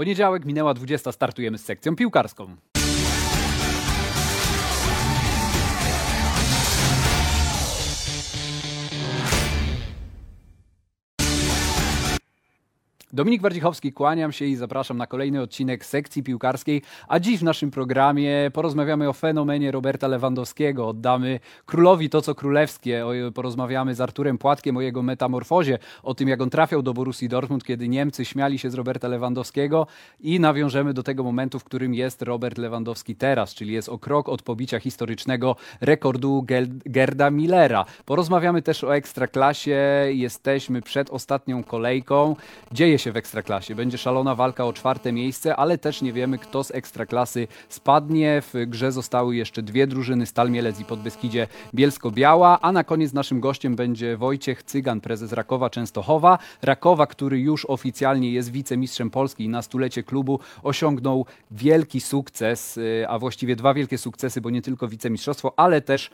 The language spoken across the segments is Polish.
Poniedziałek minęła 20, startujemy z sekcją piłkarską. Dominik Wardzichowski, kłaniam się i zapraszam na kolejny odcinek sekcji piłkarskiej. A dziś w naszym programie porozmawiamy o fenomenie Roberta Lewandowskiego. Oddamy królowi to, co królewskie. Porozmawiamy z Arturem Płatkiem o jego metamorfozie, o tym, jak on trafiał do Borussii Dortmund, kiedy Niemcy śmiali się z Roberta Lewandowskiego i nawiążemy do tego momentu, w którym jest Robert Lewandowski teraz, czyli jest o krok od pobicia historycznego rekordu Gerda Millera. Porozmawiamy też o Ekstraklasie. Jesteśmy przed ostatnią kolejką. Dzieje się w Ekstraklasie. Będzie szalona walka o czwarte miejsce, ale też nie wiemy, kto z Ekstraklasy spadnie. W grze zostały jeszcze dwie drużyny, Stal Mielec i Podbeskidzie Bielsko-Biała, a na koniec naszym gościem będzie Wojciech Cygan, prezes Rakowa Częstochowa. Rakowa, który już oficjalnie jest wicemistrzem Polski i na stulecie klubu osiągnął wielki sukces, y, a właściwie dwa wielkie sukcesy, bo nie tylko wicemistrzostwo, ale też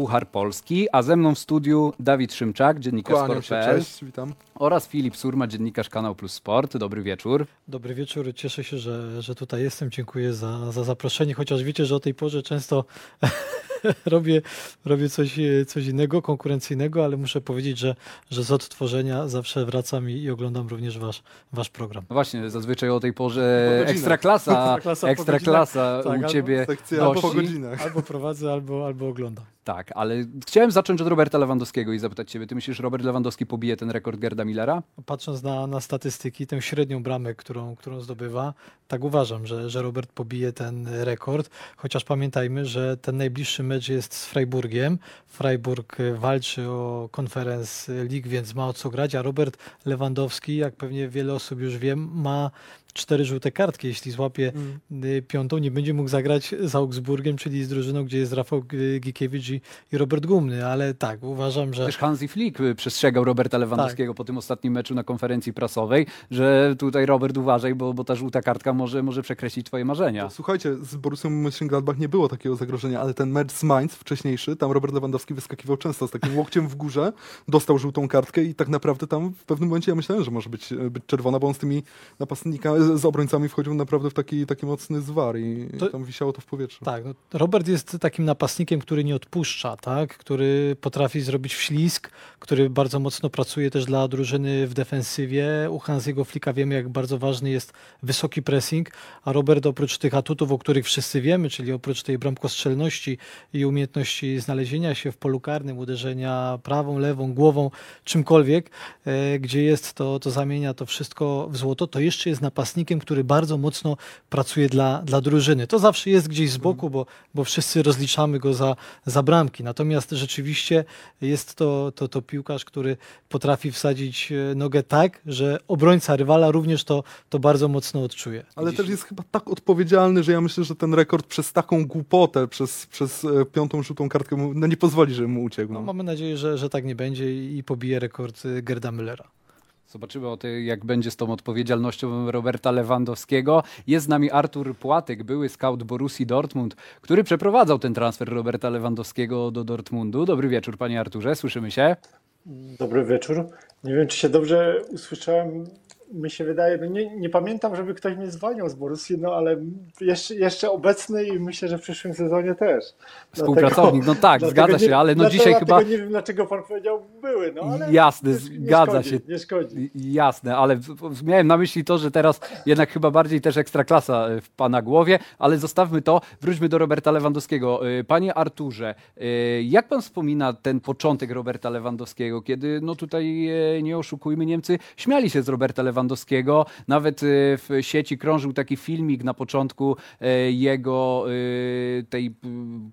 Puchar Polski, a ze mną w studiu Dawid Szymczak, dziennikarz Sport.pl. Cześć, witam. Oraz Filip Surma, dziennikarz Kanał Plus Sport. Dobry wieczór. Dobry wieczór, cieszę się, że, że tutaj jestem. Dziękuję za, za zaproszenie, chociaż wiecie, że o tej porze często robię, robię coś, coś innego, konkurencyjnego, ale muszę powiedzieć, że, że z odtworzenia zawsze wracam i, i oglądam również wasz, wasz program. No właśnie, zazwyczaj o tej porze ekstraklasa, ekstraklasa, tak, u ciebie albo, albo po godzinach. Albo prowadzę, albo, albo oglądam. Tak, ale chciałem zacząć od Roberta Lewandowskiego i zapytać Ciebie, Ty myślisz, że Robert Lewandowski pobije ten rekord Gerda Millera? Patrząc na, na statystyki, tę średnią bramę, którą, którą zdobywa, tak uważam, że, że Robert pobije ten rekord, chociaż pamiętajmy, że ten najbliższy mecz jest z Freiburgiem. Freiburg walczy o konferenc lig, więc ma o co grać, a Robert Lewandowski, jak pewnie wiele osób już wie, ma cztery żółte kartki. Jeśli złapie mm. piątą, nie będzie mógł zagrać z Augsburgiem, czyli z drużyną, gdzie jest Rafał Gikiewicz i, i Robert Gumny, ale tak, uważam, że... Też Hansi Flick y, przestrzegał Roberta Lewandowskiego tak. po tym ostatnim meczu na konferencji prasowej, że tutaj Robert uważaj, bo, bo ta żółta kartka może, może przekreślić twoje marzenia. Słuchajcie, z Borussią Mönchengladbach nie było takiego zagrożenia, ale ten mecz z Mainz wcześniejszy, tam Robert Lewandowski wyskakiwał często z takim łokciem w górze, dostał żółtą kartkę i tak naprawdę tam w pewnym momencie ja myślałem, że może być, być czerwona, bo on z tymi napastnikami z obrońcami wchodził naprawdę w taki, taki mocny zwar i to, tam wisiało to w powietrzu. Tak, no, Robert jest takim napastnikiem, który nie odpuszcza, tak? który potrafi zrobić wślizg, który bardzo mocno pracuje też dla drużyny w defensywie. U Hansiego Flika wiemy, jak bardzo ważny jest wysoki pressing, a Robert oprócz tych atutów, o których wszyscy wiemy, czyli oprócz tej bramkostrzelności i umiejętności znalezienia się w polu karnym, uderzenia prawą, lewą, głową, czymkolwiek, e, gdzie jest, to, to zamienia to wszystko w złoto, to jeszcze jest napastnikiem, który bardzo mocno pracuje dla, dla drużyny. To zawsze jest gdzieś z boku, bo, bo wszyscy rozliczamy go za, za bramki. Natomiast rzeczywiście jest to, to, to piłkarz, który potrafi wsadzić e, nogę tak, że obrońca rywala również to, to bardzo mocno odczuje. Ale też jest chyba tak odpowiedzialny, że ja myślę, że ten rekord przez taką głupotę, przez, przez e, piątą, żółtą kartkę mu, no nie pozwoli, żeby mu uciekł. No, mamy nadzieję, że, że tak nie będzie i pobije rekord e, Gerda Müllera. Zobaczymy o tym, jak będzie z tą odpowiedzialnością Roberta Lewandowskiego. Jest z nami Artur Płatek, były scout Borussii Dortmund, który przeprowadzał ten transfer Roberta Lewandowskiego do Dortmundu. Dobry wieczór, panie Arturze, słyszymy się? Dobry wieczór. Nie wiem, czy się dobrze usłyszałem mi się wydaje, no nie, nie pamiętam, żeby ktoś mnie zwolnił z Borussii, no ale jeszcze, jeszcze obecny i myślę, że w przyszłym sezonie też. Współpracownik, no tak, zgadza się, ale no dzisiaj chyba... nie wiem, dlaczego pan powiedział były, no ale... Jasne, zgadza szkodzi, się. Nie szkodzi. Jasne, ale miałem na myśli to, że teraz jednak chyba bardziej też ekstraklasa e, w pana głowie, ale zostawmy to, wróćmy do Roberta Lewandowskiego. E, panie Arturze, e, jak pan wspomina ten początek Roberta Lewandowskiego, kiedy, no tutaj nie oszukujmy, Niemcy śmiali się z Roberta Lewandowskiego, Lewandowskiego. Nawet y, w sieci krążył taki filmik na początku y, jego y, tej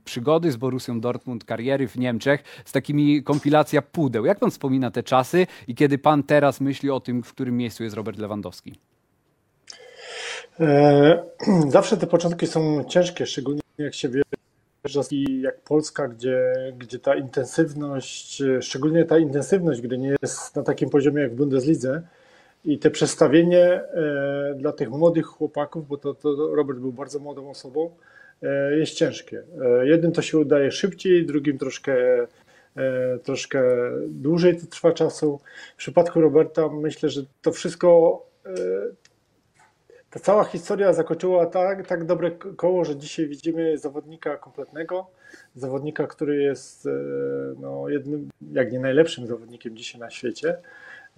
przygody z Borussią Dortmund, kariery w Niemczech, z takimi kompilacja pudeł. Jak pan wspomina te czasy i kiedy pan teraz myśli o tym, w którym miejscu jest Robert Lewandowski? E, zawsze te początki są ciężkie, szczególnie jak się wie, jak Polska, gdzie, gdzie ta intensywność, szczególnie ta intensywność, gdy nie jest na takim poziomie jak w Bundeslidze, i te przestawienie e, dla tych młodych chłopaków, bo to, to Robert był bardzo młodą osobą, e, jest ciężkie. E, jednym to się udaje szybciej, drugim troszkę, troszkę dłużej to trwa czasu. W przypadku Roberta myślę, że to wszystko ta cała historia zakończyła tak, tak dobre koło, że dzisiaj widzimy zawodnika kompletnego, zawodnika, który jest no, jednym, jak nie najlepszym zawodnikiem dzisiaj na świecie.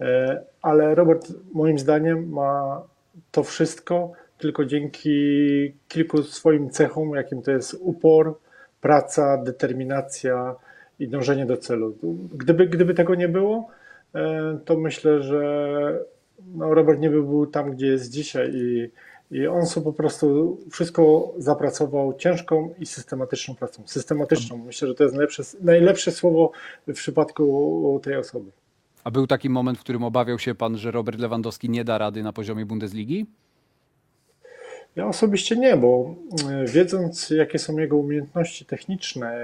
E, ale Robert moim zdaniem ma to wszystko tylko dzięki kilku swoim cechom, jakim to jest upor, praca, determinacja i dążenie do celu. Gdyby, gdyby tego nie było, e, to myślę, że no Robert nie był tam, gdzie jest dzisiaj i, i on sobie po prostu wszystko zapracował ciężką i systematyczną pracą. Systematyczną. Myślę, że to jest najlepsze, najlepsze słowo w przypadku tej osoby. A był taki moment, w którym obawiał się pan, że Robert Lewandowski nie da rady na poziomie Bundesligi? Ja osobiście nie, bo e, wiedząc, jakie są jego umiejętności techniczne,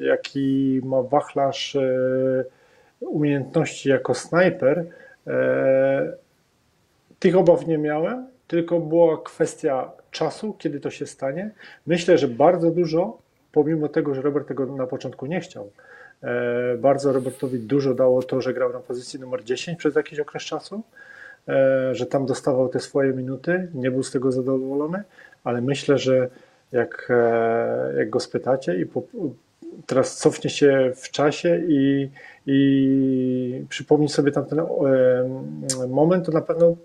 jaki ma wachlarz e, umiejętności jako snajper, e, tych obaw nie miałem, tylko była kwestia czasu, kiedy to się stanie. Myślę, że bardzo dużo, pomimo tego, że Robert tego na początku nie chciał, bardzo Robertowi dużo dało to, że grał na pozycji numer 10 przez jakiś okres czasu E, że tam dostawał te swoje minuty, nie był z tego zadowolony, ale myślę, że jak, e, jak go spytacie i po, teraz cofnie się w czasie i, i przypomni sobie tamten e, moment, to na pewno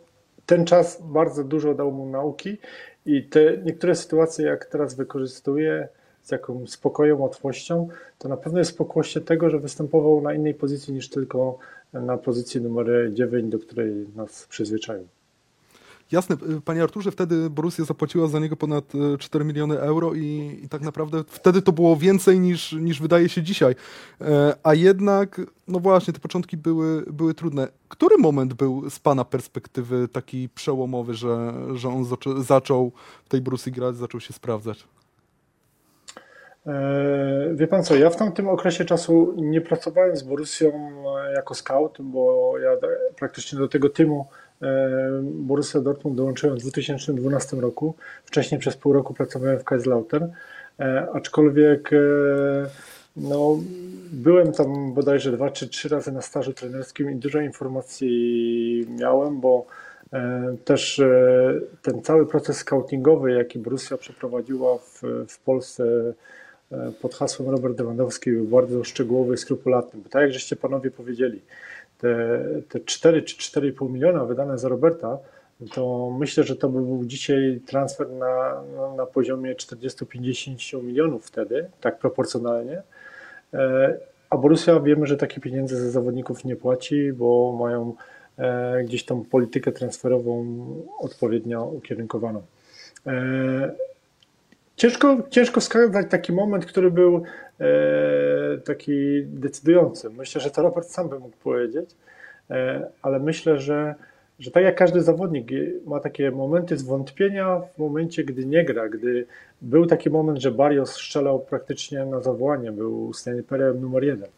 ten czas bardzo dużo dał mu nauki i te niektóre sytuacje, jak teraz wykorzystuje z jaką spokoją, łatwością, to na pewno jest pokłosie tego, że występował na innej pozycji niż tylko na pozycji numer 9, do której nas przyzwyczają. Jasne, panie Arturze, wtedy Borussia zapłaciła za niego ponad 4 e, miliony euro i, i, tak naprawdę wtedy to było więcej niż, niż wydaje się dzisiaj. E, a jednak, no właśnie, te początki były, były trudne. Który moment był z pana perspektywy taki przełomowy, że, że on zaczął w tej Borussii grać, zaczął się sprawdzać? E, wie pan co, ja w tamtym okresie czasu nie pracowałem z Borussią e, jako scout, bo ja praktycznie do tego teamu e, Borussia Dortmund dołączyłem w 2012 roku. Wcześniej przez pół roku pracowałem w Kaiserslautern, aczkolwiek no, byłem tam bodajże dwa czy trzy razy na stażu trenerskim i dużo informacji miałem, bo też ten cały proces scoutingowy, jaki Borussia przeprowadziła w, w Polsce pod hasłem Robert Lewandowski był bardzo szczegółowy i skrupulatny, bo tak jak żeście panowie powiedzieli, te, te 4 czy 4,5 miliona wydane za Roberta, to myślę, że to by był dzisiaj transfer na, na, poziomie 40-50 milionów wtedy, tak proporcjonalnie. E, a Borussia wiemy, że takie pieniądze ze zawodników nie płaci, bo mają e, gdzieś tą politykę transferową odpowiednio ukierunkowaną. Ciężko, ciężko wskazać taki moment, który był e, taki decydujący. Myślę, że to Robert sam by mógł powiedzieć, e, ale myślę, że, że tak jak każdy zawodnik ma takie momenty zwątpienia w momencie, gdy nie gra, gdy był taki moment, że Barrios strzelał praktycznie na zawołanie, był snajperem numer jeden,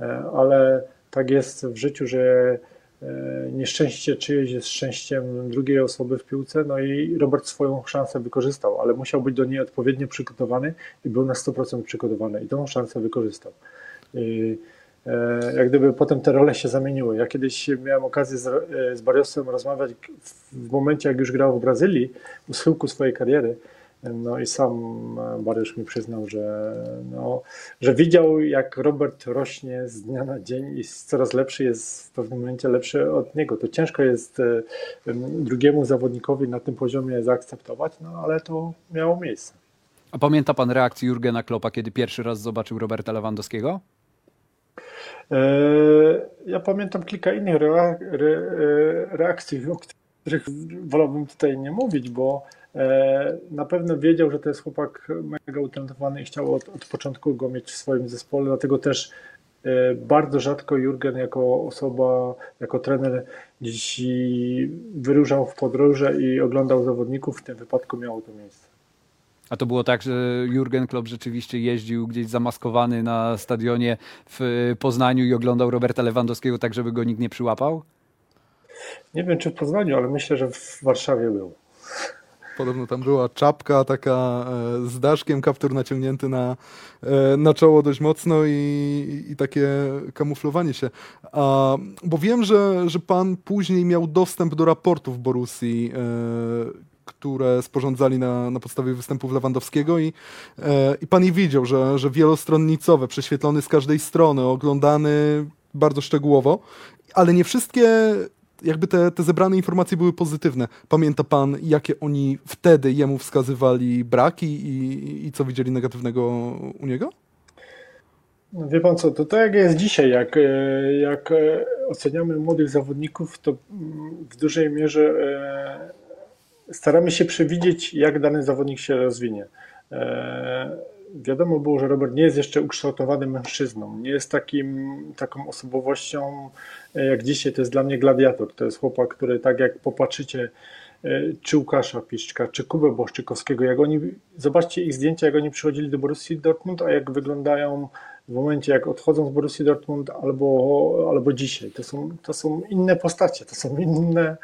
e, ale tak jest w życiu, że nieszczęście czyjeś jest szczęściem drugiej osoby w piłce, no i Robert swoją szansę wykorzystał, ale musiał być do niej odpowiednio przygotowany i był na 100% przygotowany i tą szansę wykorzystał. I e, jak gdyby potem te role się zamieniły. Ja kiedyś miałem okazję z, e, z Barriosem rozmawiać w momencie, jak już grał w Brazylii, u schyłku swojej kariery, no i sam Barysz mi przyznał, że, no, że widział, jak Robert rośnie z dnia na dzień i coraz lepszy jest w pewnym momencie lepszy od niego. To ciężko jest e, drugiemu zawodnikowi na tym poziomie zaakceptować, no ale to miało miejsce. A pamięta pan reakcję Jurgena Kloppa, kiedy pierwszy raz zobaczył Roberta Lewandowskiego? E, ja pamiętam kilka innych e, reakcji, o których wolałbym tutaj nie mówić, bo E, na pewno wiedział, że to jest chłopak mega utalentowany i chciał od, od początku go mieć w swoim zespole, dlatego też e, bardzo rzadko Jurgen jako osoba, jako trener dziś wyruszał w podróże i oglądał zawodników, w tym wypadku miało to miejsce. A to było tak, że Jurgen Klopp rzeczywiście jeździł gdzieś zamaskowany na stadionie w Poznaniu i oglądał Roberta Lewandowskiego tak, żeby go nikt nie przyłapał? Nie wiem, czy w Poznaniu, ale myślę, że w Warszawie był. Podobno tam była czapka taka e, z daszkiem, kaptur naciągnięty na, e, na czoło dość mocno i, i takie kamuflowanie się. A, bo wiem, że, że pan później miał dostęp do raportów Borussii, e, które sporządzali na, na podstawie występów Lewandowskiego i, e, i pan i widział, że, że wielostronnicowe, prześwietlony z każdej strony, oglądany bardzo szczegółowo, ale nie wszystkie jakby te, te zebrane informacje były pozytywne. Pamięta pan, jakie oni wtedy jemu wskazywali braki i, i co widzieli negatywnego u niego? Wie pan co, to tak jest dzisiaj, jak, e, jak e, oceniamy młodych zawodników, to mm, w dużej mierze e, staramy się przewidzieć, jak dany zawodnik się rozwinie. Wiadomo było, że Robert nie jest jeszcze ukształtowanym mężczyzną, nie jest takim, taką osobowością jak dzisiaj, to jest dla mnie gladiator, to jest chłopak, który tak jak popatrzycie, czy Łukasza Piszczka, czy Kubę Boszczykowskiego, jak oni, zobaczcie ich zdjęcia, jak oni przychodzili do Borussii Dortmund, a jak wyglądają w momencie, jak odchodzą z Borussii Dortmund albo, albo dzisiaj. To są, to są inne postacie, to są inne,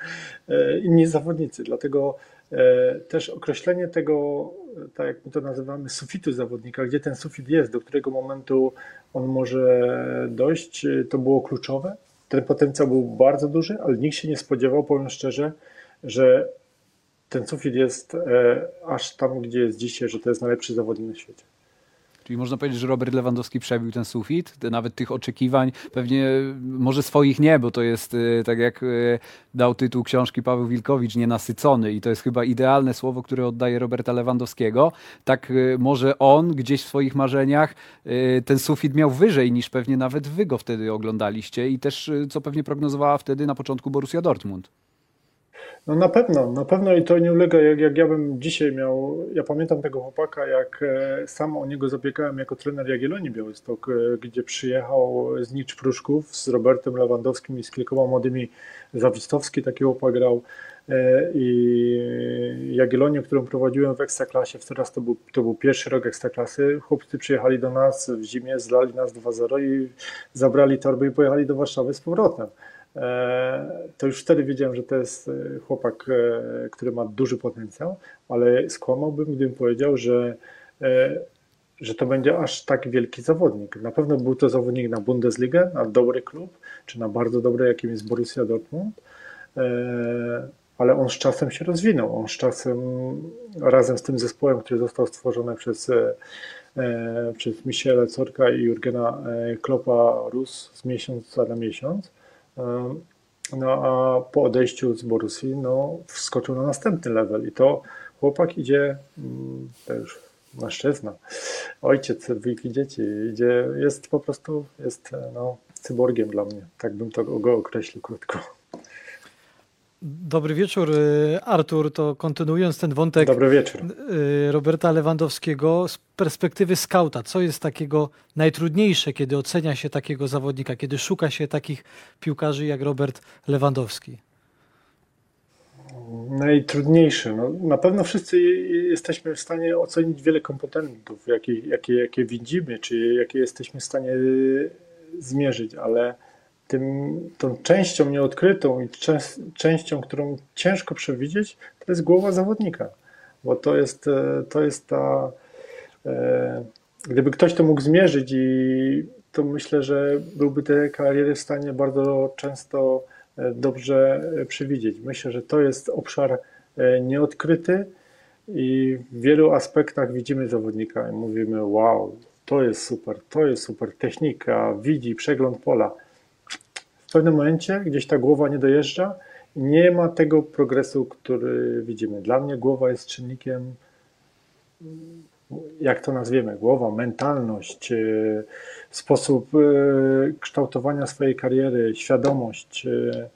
e, inni zawodnicy. Dlatego e, też określenie tego, tak jak my to nazywamy, sufitu zawodnika, gdzie ten sufit jest, do którego momentu on może dojść, to było kluczowe. Ten potencjał był bardzo duży, ale nikt się nie spodziewał, powiem szczerze, że ten sufit jest e, aż tam, gdzie jest dzisiaj, że to jest najlepszy zawodnik na świecie. Czyli można powiedzieć, że Robert Lewandowski przebił ten sufit, nawet tych oczekiwań, pewnie może swoich nie, bo to jest y, tak jak y, dał tytuł książki Paweł Wilkowicz, nienasycony i to jest chyba idealne słowo, które oddaje Roberta Lewandowskiego. Tak może on gdzieś w swoich marzeniach ten sufit miał wyżej niż pewnie nawet wy go wtedy oglądaliście i też co pewnie prognozowała wtedy na początku Borussia Dortmund. No na pewno, na pewno i to nie ulega, jak, jak ja bym dzisiaj miał, ja pamiętam tego chłopaka, jak e, sam o niego zabiegałem jako trener Jagiellonii Białystok, e, gdzie przyjechał z Nicz Pruszków z Robertem Lewandowskim i z kilkoma młodymi, Zawistowski taki chłopak grał e, i Jagiellonię, którą prowadziłem w Ekstraklasie, teraz to był, to był pierwszy rok Ekstraklasy, chłopcy przyjechali do nas w zimie, zlali nas 2-0 i zabrali torby i pojechali do Warszawy z powrotem. E, to już wtedy wiedziałem, że to jest e, chłopak, e, który ma duży potencjał, ale skłamałbym, gdybym powiedział, że, że to będzie aż tak wielki zawodnik. Na pewno był to zawodnik na Bundesligę, na dobry klub, czy na bardzo dobry, jakim jest Borussia Dortmund, ale on z czasem się rozwinął. On z czasem razem z tym zespołem, który został stworzony przez przez Michele Corka i Jurgena Kloppa Rus z miesiąca na miesiąc, no a po odejściu z Borussii no, wskoczył na następny level i to chłopak idzie, mm, to już mężczyzna, ojciec dwójki dzieci, idzie, jest po prostu, jest no, cyborgiem dla mnie, tak bym to go określił krótko. Dobry wieczór, y, Artur. To kontynuując ten wątek. Y, Roberta Lewandowskiego z perspektywy skauta, co jest takiego najtrudniejsze, kiedy ocenia się takiego zawodnika, kiedy szuka się takich piłkarzy jak Robert Lewandowski? Najtrudniejsze. No, na pewno wszyscy jesteśmy w stanie ocenić wiele komponentów, jakie, jakie, jakie widzimy, czy jakie jesteśmy w stanie zmierzyć, ale tym, tą częścią nieodkrytą i częścią, którą ciężko przewidzieć, to jest głowa zawodnika. Bo to jest, e, to jest ta. E, gdyby ktoś to mógł zmierzyć, i to myślę, że byłby te kariery w stanie bardzo często e, dobrze przewidzieć. Myślę, że to jest obszar nieodkryty i w wielu aspektach widzimy zawodnika i mówimy: Wow, to jest super, to jest super technika, widzi przegląd pola w pewnym momencie gdzieś ta głowa nie dojeżdża i nie ma tego progresu, który widzimy. Dla mnie głowa jest czynnikiem, jak to nazwiemy, głowa, mentalność, e, sposób e, kształtowania swojej kariery, świadomość. E,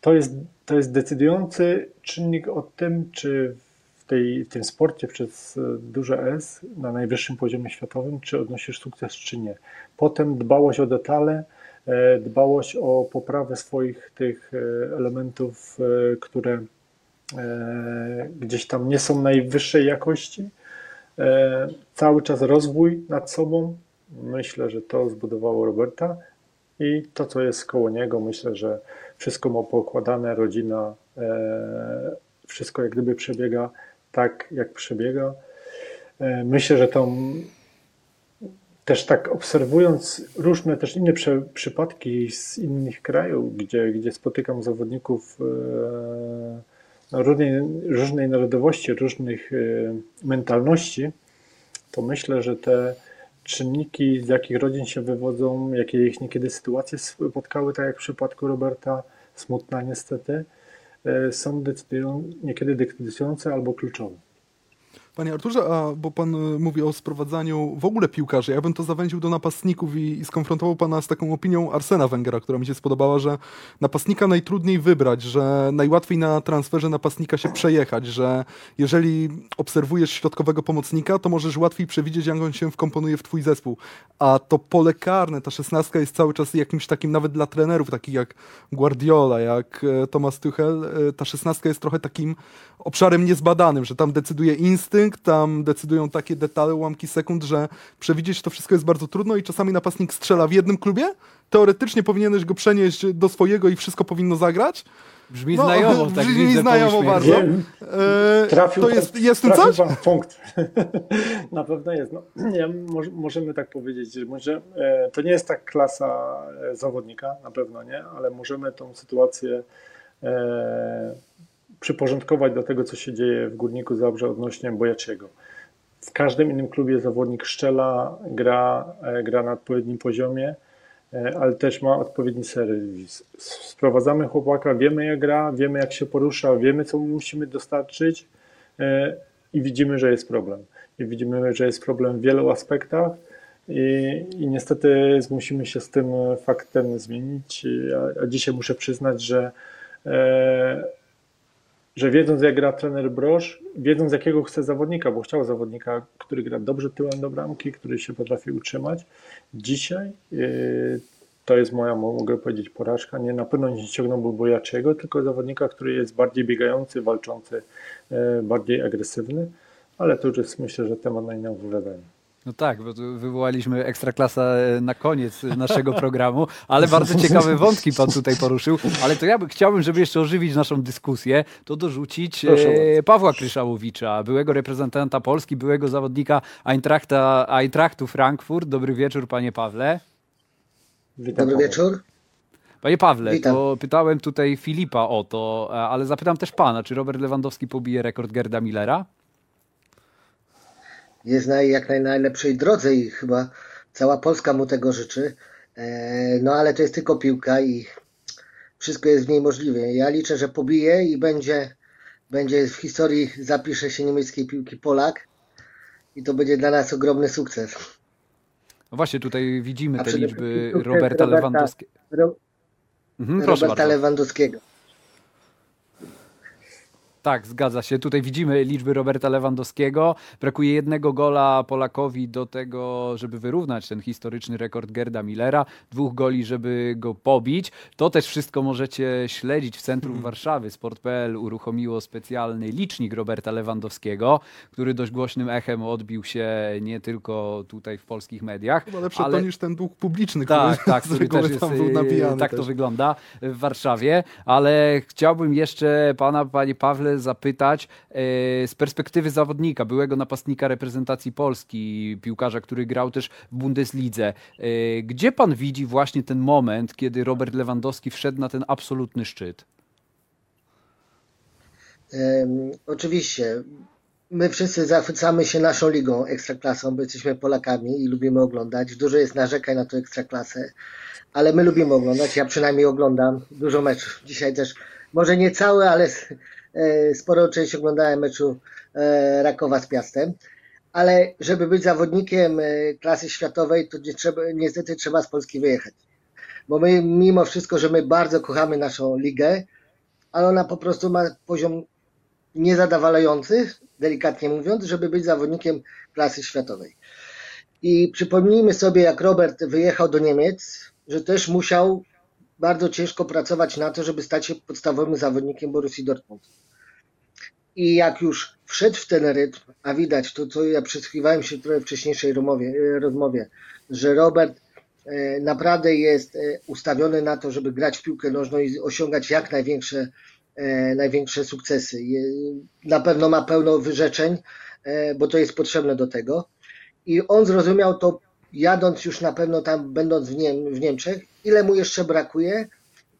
to jest, to jest decydujący czynnik o tym, czy w, tej, w tym sporcie przez duże S na najwyższym poziomie światowym, czy odnosisz sukces, czy nie. Potem dbałość o detale, dbałość o poprawę swoich tych e, elementów, e, które gdzieś tam nie są najwyższej jakości. Cały czas rozwój nad sobą. Myślę, że to zbudowało Roberta i to, co jest koło niego, myślę, że wszystko ma pokładane, rodzina, wszystko jak gdyby przebiega tak, jak przebiega. Myślę, że tą też tak obserwując różne też inne przy, przypadki z innych krajów, gdzie, gdzie spotykam zawodników różnej, różnej narodowości, różnych mentalności, to myślę, że te czynniki, z jakich rodzin się wywodzą, jakie ich niekiedy sytuacje spotkały, tak jak w przypadku Roberta, smutna niestety, są decydują, niekiedy decydujące albo kluczowe. Panie Arturze, a bo pan y, mówi o sprowadzaniu w ogóle piłkarzy, ja bym to zawęził do napastników i, i skonfrontował pana z taką opinią Arsena Węgera, która mi się spodobała, że napastnika najtrudniej wybrać, że najłatwiej na transferze napastnika się przejechać, że jeżeli obserwujesz środkowego pomocnika, to możesz łatwiej przewidzieć, jak on się wkomponuje w twój zespół. A to pole karne, ta szesnastka jest cały czas jakimś takim, nawet dla trenerów, takich jak Guardiola, jak e, Thomas Tuchel, e, ta szesnastka jest trochę takim obszarem niezbadanym, że tam decyduje instynkt, instynkt, tam decydują takie detale, ułamki sekund, że przewidzieć to wszystko jest bardzo trudno i czasami napastnik strzela w jednym klubie, teoretycznie powinieneś go przenieść do swojego i wszystko powinno zagrać. Brzmi no, znajomo, tak Brzmi znajomo bardzo. Wiem. E, trafił, to jest, jest tym coś? Pan punkt. Na pewno jest. No, nie, możemy tak powiedzieć, że może, e, to nie jest tak klasa e, zawodnika, na pewno nie, ale możemy tą sytuację przyporządkować do tego, co się dzieje w Górniku Zabrze odnośnie Bojaciego. W każdym innym klubie zawodnik szczela, gra, e, gra na odpowiednim poziomie, e, ale też ma odpowiedni serwis. Sprowadzamy chłopaka, wiemy jak gra, wiemy jak się porusza, wiemy co musimy dostarczyć e, i widzimy, że jest problem. I widzimy, że jest problem w wielu aspektach i, i niestety musimy się z tym faktem zmienić. A, a dzisiaj muszę przyznać, że że wiedząc jak gra trener Broż, wiedząc jakiego chce zawodnika, bo chciał zawodnika, który gra dobrze tyłem do bramki, który się potrafi utrzymać. Dzisiaj yy, to jest moja, mogę powiedzieć, porażka. Nie, na pewno nie ściągnąłby Bojaczego, tylko zawodnika, który jest bardziej biegający, walczący, yy, bardziej agresywny, ale to już jest myślę, że temat na inną wypowiadanie. No tak, bo wywołaliśmy Ekstraklasa e, na koniec naszego programu, ale bardzo ciekawe wątki pan tutaj poruszył. Ale to ja by, chciałbym, żeby jeszcze ożywić naszą dyskusję, to dorzucić e, Pawła Kryszałowicza, byłego reprezentanta Polski, byłego zawodnika Eintrachta, Eintrachtu Frankfurt. Dobry wieczór, panie Pawle. Witam Dobry wieczór. Panie Pawle, Witam. to pytałem tutaj Filipa o to, ale zapytam też pana, czy Robert Lewandowski pobije rekord Gerda Millera? Jest na jak najlepszej drodze i chyba cała Polska mu tego życzy. E, no ale to jest tylko piłka i wszystko jest w niej możliwe. Ja liczę, że pobije i będzie, będzie w historii zapisze się niemieckiej piłki Polak i to będzie dla nas ogromny sukces. No właśnie, tutaj widzimy te liczby Roberta, Roberta Lewandowskiego. Ro, mhm, Roberta Lewandowskiego. Tak, zgadza się. Tutaj widzimy liczby Roberta Lewandowskiego. Brakuje jednego gola Polakowi do tego, żeby wyrównać ten historyczny rekord Gerda Millera. Dwóch goli, żeby go pobić. To też wszystko możecie śledzić w centrum hmm. Warszawy. Sport.pl uruchomiło specjalny licznik Roberta Lewandowskiego, który dość głośnym echem odbił się nie tylko tutaj w polskich mediach. Chyba lepsze ale... to niż ten dług publiczny, tak, który, tak, który też jest, tam był nabijany. Tak też. to wygląda w Warszawie. Ale chciałbym jeszcze pana, panie Pawle, zapytać e, z perspektywy zawodnika, byłego napastnika reprezentacji Polski, piłkarza, który grał też w Bundeslidze. E, gdzie pan widzi właśnie ten moment, kiedy Robert Lewandowski wszedł na ten absolutny szczyt? Um, oczywiście. My wszyscy zachwycamy się naszą ligą ekstraklasą, bo jesteśmy Polakami i lubimy oglądać. Dużo jest narzekań na tę ekstraklasę, ale my lubimy oglądać. Ja przynajmniej oglądam dużo meczów. Dzisiaj też, może nie całe, ale E, sporo część oglądałem meczu e, Rakowa z Piastem, ale żeby być zawodnikiem e, klasy światowej, to nie trzeba, niestety trzeba z Polski wyjechać. Bo my mimo wszystko, że my bardzo kochamy naszą ligę, ale ona po prostu ma poziom niezadowalający, delikatnie mówiąc, żeby być zawodnikiem klasy światowej. I przypomnijmy sobie, jak Robert wyjechał do Niemiec, że też musiał bardzo ciężko pracować na to, żeby stać się podstawowym zawodnikiem Borussii Dortmund. I jak już wszedł w ten rytm, a widać to, co ja przysłuchiwałem się trochę wcześniejszej rozmowie, e, rozmowie że Robert e, naprawdę jest e, ustawiony na to, żeby grać w piłkę nożną i osiągać jak największe, największe sukcesy. Na pewno ma pełno wyrzeczeń, bo to jest potrzebne do tego. I on zrozumiał to, jadąc już na pewno tam, będąc w, w Niemczech, ile mu jeszcze brakuje.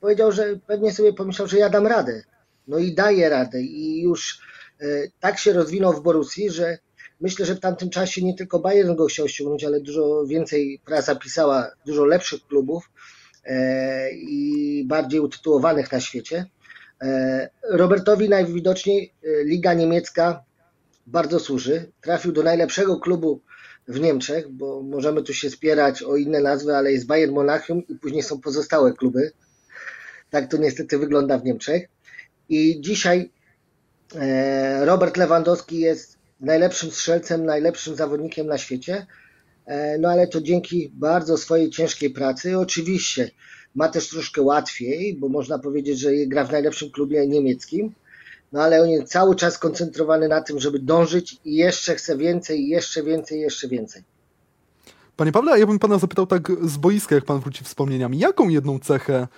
Powiedział, że pewnie sobie pomyślał, że ja dam radę No i daje radę i już e, tak się rozwinął w Borussii, że myślę, że w tamtym czasie nie tylko Bayern go chciał ściągnąć, ale dużo więcej prasa pisała, dużo lepszych klubów e, i bardziej utytułowanych na świecie. E, Robertowi najwidoczniej Liga Niemiecka bardzo służy. Trafił do najlepszego klubu w Niemczech, bo możemy tu się spierać o inne nazwy, ale jest Bayern Monachium i później są pozostałe kluby. Tak to niestety wygląda w Niemczech. I dzisiaj e, Robert Lewandowski jest najlepszym strzelcem, najlepszym zawodnikiem na świecie. E, no ale to dzięki bardzo swojej ciężkiej pracy. Oczywiście ma też troszkę łatwiej, bo można powiedzieć, że gra w najlepszym klubie niemieckim. No ale on jest cały czas skoncentrowany na tym, żeby dążyć i jeszcze chce więcej, jeszcze więcej, jeszcze więcej. Panie Pawle, ja bym pana zapytał tak z boiska, jak pan wróci wspomnieniami. Jaką jedną cechę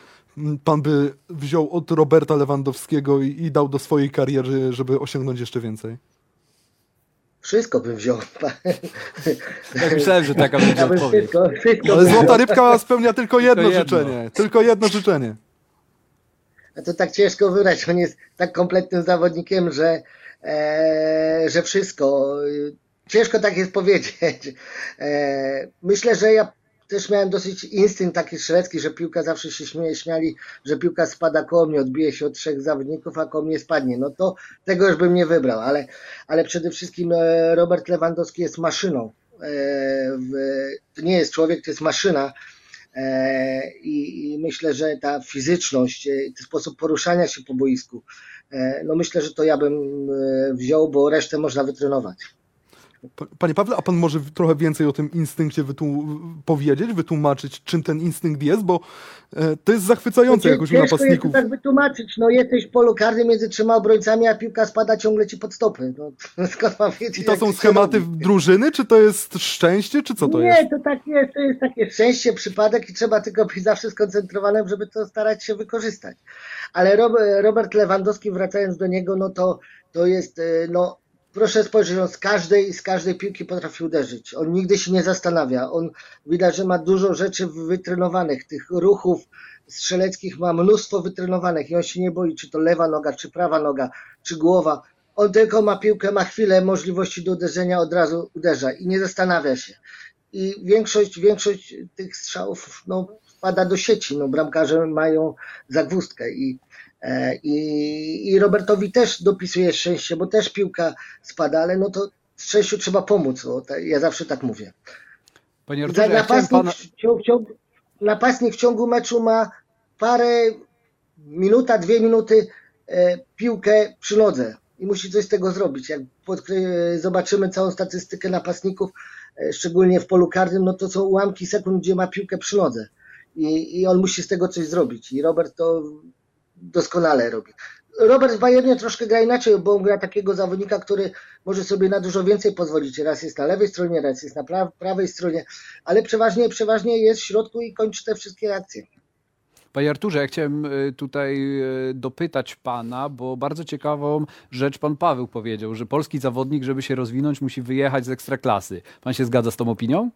pan by wziął od Roberta Lewandowskiego i, i dał do swojej kariery, żeby osiągnąć jeszcze więcej? Wszystko bym wziął. Tak myślałem, że taka będzie ja odpowiedź. Wszystko, wszystko Ale złota rybka spełnia tylko jedno, tylko jedno życzenie. Tylko jedno życzenie. To tak ciężko wybrać. On jest tak kompletnym zawodnikiem, że, e, że wszystko. Ciężko tak jest powiedzieć. E, myślę, że ja też miałem dosyć instynkt taki szwedzki, że piłka zawsze się śmieje, śmiali, że piłka spada koło mnie, odbije się od trzech zawodników, a koło mnie spadnie. No to tego już bym nie wybrał, ale, ale przede wszystkim e, Robert Lewandowski jest maszyną. E, to nie jest człowiek, to jest maszyna. E, I, I, myślę, że ta fizyczność, ten sposób poruszania się po boisku, no myślę, że to ja bym wziął, bo resztę można wytrenować. Panie Pawle, a pan może trochę więcej o tym instynkcie powiedzieć, wytłumaczyć, czym ten instynkt jest, bo e, to jest zachwycające, jak już napastników. Jest tak wytłumaczyć, no jesteś w polu karnym między trzema obrońcami, a piłka spada ciągle ci pod stopy. No, skąd mam wiedzieć? I to są schematy drużyny, czy to jest szczęście, czy co to Nie, jest? Nie, to tak jest, to jest takie szczęście, przypadek i trzeba tylko być zawsze skoncentrowanym, żeby to starać się wykorzystać. Ale Robert Lewandowski, wracając do niego, no to, to jest, e, no proszę spojrzeć, on z każdej, z każdej piłki potrafi uderzyć. On nigdy się nie zastanawia. On widać, że ma dużo rzeczy wytrenowanych. Tych ruchów strzeleckich ma mnóstwo wytrenowanych i on się nie boi, czy to lewa noga, czy prawa noga, czy głowa. On tylko ma piłkę, ma chwilę możliwości do uderzenia, od razu uderza i nie zastanawia się. I większość, większość tych strzałów no, wpada do sieci. No, bramkarze mają zagwózdkę i I, I Robertowi też dopisuje szczęście, bo też piłka spada, ale no to szczęściu trzeba pomóc. No, ja zawsze tak mówię. Panie Arturze, napastnik, pana... w ciągu, napastnik w ciągu meczu ma parę minuta, dwie minuty e, piłkę przy nodze i musi coś z tego zrobić. Jak zobaczymy całą statystykę napastników, e, szczególnie w polu karnym, no to są ułamki sekund, gdzie ma piłkę przy nodze. I, I on musi z tego coś zrobić. I Robert to doskonale robi. Robert w Bayernie troszkę gra inaczej, bo on gra takiego zawodnika, który może sobie na dużo więcej pozwolić. Raz jest na lewej stronie, raz jest na pra prawej stronie, ale przeważnie, przeważnie jest w środku i kończy te wszystkie akcje. Panie Arturze, ja chciałem e, tutaj e, dopytać pana, bo bardzo ciekawą rzecz pan Paweł powiedział, że polski zawodnik, żeby się rozwinąć, musi wyjechać z ekstraklasy. Pan się zgadza z tą opinią?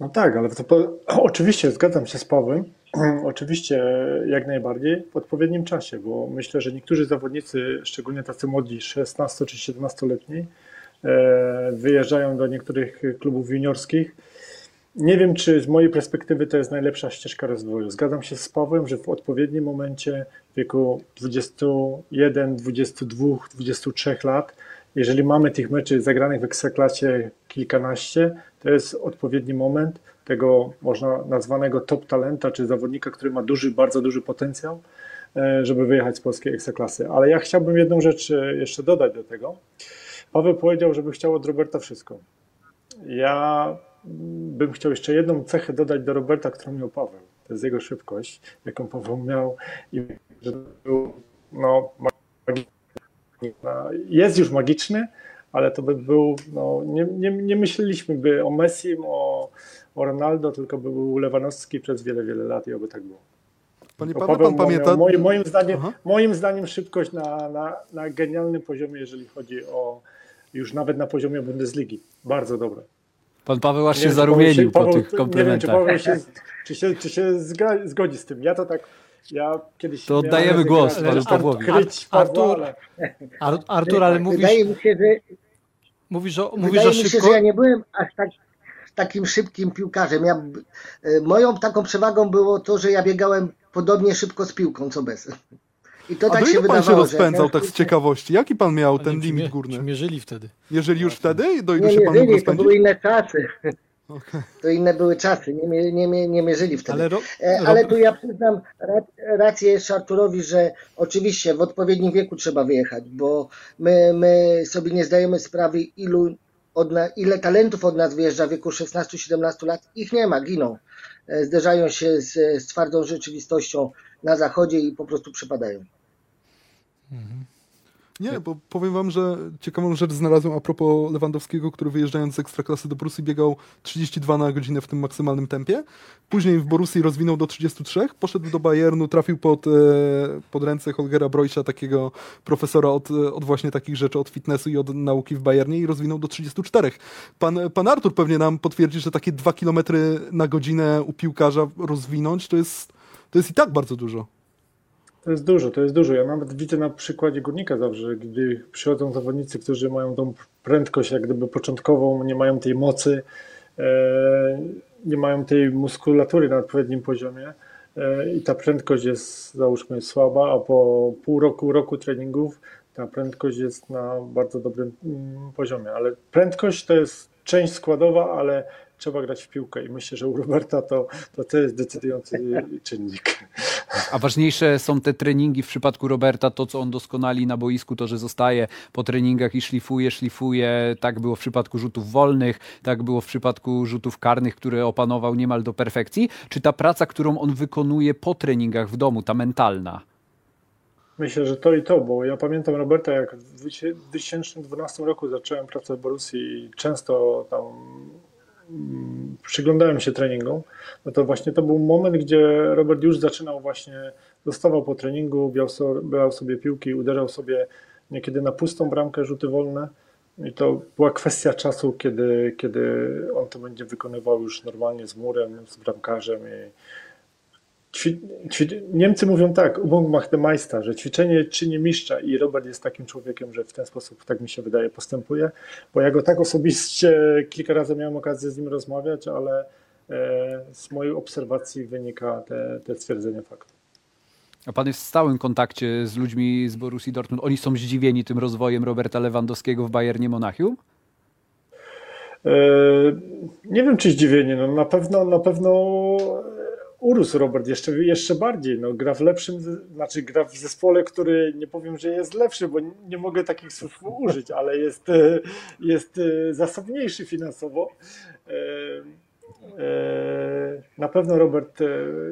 No tak, ale to, oczywiście zgadzam się z Pawłem. Oczywiście jak najbardziej w odpowiednim czasie, bo myślę, że niektórzy zawodnicy, szczególnie tacy młodzi, 16 czy 17-letni, e, wyjeżdżają do niektórych klubów juniorskich. Nie wiem, czy z mojej perspektywy to jest najlepsza ścieżka rozwoju. Zgadzam się z Pawłem, że w odpowiednim momencie w wieku 21, 22, 23 lat, jeżeli mamy tych meczy zagranych w ekstraklasie kilkanaście, to jest odpowiedni moment tego można nazwanego top talenta, czy zawodnika, który ma duży, bardzo duży potencjał, e, żeby wyjechać z polskiej ekstraklasy. Ale ja chciałbym jedną rzecz e, jeszcze dodać do tego. Paweł powiedział, żeby chciał od Roberta wszystko. Ja bym chciał jeszcze jedną cechę dodać do Roberta, którą miał Paweł. To jest jego szybkość, jaką Paweł miał i że był no, jest już magiczny, ale to by był, no, nie, nie, nie myśleliśmy by o Messi, o, o Ronaldo, tylko by był Lewandowski przez wiele, wiele lat i oby tak było. Panie Paweł, pan pamięta? Moim, moim, zdaniem, moim zdaniem szybkość na, na, na genialnym poziomie, jeżeli chodzi o już nawet na poziomie Bundesligi. Bardzo dobre. Pan Paweł aż się zarumienił po tych komplementach. Nie wiem, czy, Paweł się, czy się, czy się zgodzi z tym. Ja to tak Ja kiedyś To oddajemy głos panu Pawłowi. Artur, ale Ar- Artur, ale mówisz, Wydaje mi się, że, mówisz, o, mówisz wydaje o mi się, szybko... że ja nie byłem aż tak, takim szybkim piłkarzem. Ja, e, moją taką przewagą było to, że ja biegałem podobnie szybko z piłką, co bez. I to A tak do się pan się rozpędzał ja- tak z ciekawości? Jaki pan miał ten limit mie- górny? Mierzyli wtedy? Jeżeli już wtedy, do ilu Nie się pan mierzyli, to były inne czasy. Okej. To inne były czasy, nie, nie, nie mierzyli wtedy. Ale, ro, E, Ale tu ja przyznam ra- rację jeszcze Arturowi, że oczywiście w odpowiednim wieku trzeba wyjechać, bo my, my sobie nie zdajemy sprawy, ilu od na, ile talentów od nas wyjeżdża w wieku 16-17 lat. Ich nie ma, giną. E, Zderzają się z, z twardą rzeczywistością na zachodzie i po prostu przypadają. Nie, bo powiem wam, że ciekawą rzecz znalazłem a propos Lewandowskiego, który wyjeżdżając z Ekstraklasy do Borussii biegał 32 na godzinę w tym maksymalnym tempie. Później w Borussii rozwinął do 33, poszedł do Bayernu, trafił pod, e, pod ręce Holgera Broisia, takiego profesora od, od właśnie takich rzeczy, od fitnessu i od nauki w Bayernie i rozwinął do 34. Pan, pan Artur pewnie nam potwierdzi, że takie 2 km na godzinę u piłkarza rozwinąć to jest, to jest i tak bardzo dużo. To jest dużo, to jest dużo. Ja nawet widzę na przykładzie Górnika zawsze, gdy przychodzą zawodnicy, którzy mają tą prędkość jak gdyby początkową, nie mają tej mocy, e, nie mają tej muskulatury na odpowiednim poziomie e, i ta prędkość jest załóżmy słaba, a po pół roku, roku treningów ta prędkość jest na bardzo dobrym mm, poziomie. Ale prędkość to jest część składowa, ale trzeba grać w piłkę i myślę, że u Roberta to, to, to jest decydujący czynnik. A ważniejsze są te treningi w przypadku Roberta, to co on doskonali na boisku, to że zostaje po treningach i szlifuje, szlifuje. Tak było w przypadku rzutów wolnych, tak było w przypadku rzutów karnych, które opanował niemal do perfekcji. Czy ta praca, którą on wykonuje po treningach w domu, ta mentalna? Myślę, że to i to, bo ja pamiętam Roberta, jak w 2012 roku zacząłem pracę w Borussii i często tam przyglądałem się treningom, no to właśnie to był moment, gdzie Robert już zaczynał właśnie, dostawał po treningu, brał so- brał sobie piłki, uderzał sobie niekiedy na pustą bramkę, rzuty wolne. I to była kwestia czasu, kiedy, kiedy on to będzie wykonywał już normalnie z murem, z bramkarzem i Ćwi, ćwi, Niemcy mówią tak, Übung macht den Meister, że ćwiczenie czyni mistrza i Robert jest takim człowiekiem, że w ten sposób, tak mi się wydaje, postępuje, bo ja go tak osobiście kilka razy miałem okazję z nim rozmawiać, ale e, z mojej obserwacji wynika te, te stwierdzenie faktu. A pan jest w stałym kontakcie z ludźmi z Borussii Dortmund. Oni są zdziwieni tym rozwojem Roberta Lewandowskiego w Bayernie Monachium? E, nie wiem, czy zdziwienie, no na pewno, na pewno urósł Robert jeszcze, jeszcze bardziej. No, gra w lepszym, znaczy gra w zespole, który nie powiem, że jest lepszy, bo nie mogę takich słów użyć, ale jest, e, jest e, zasobniejszy finansowo. E, Na pewno Robert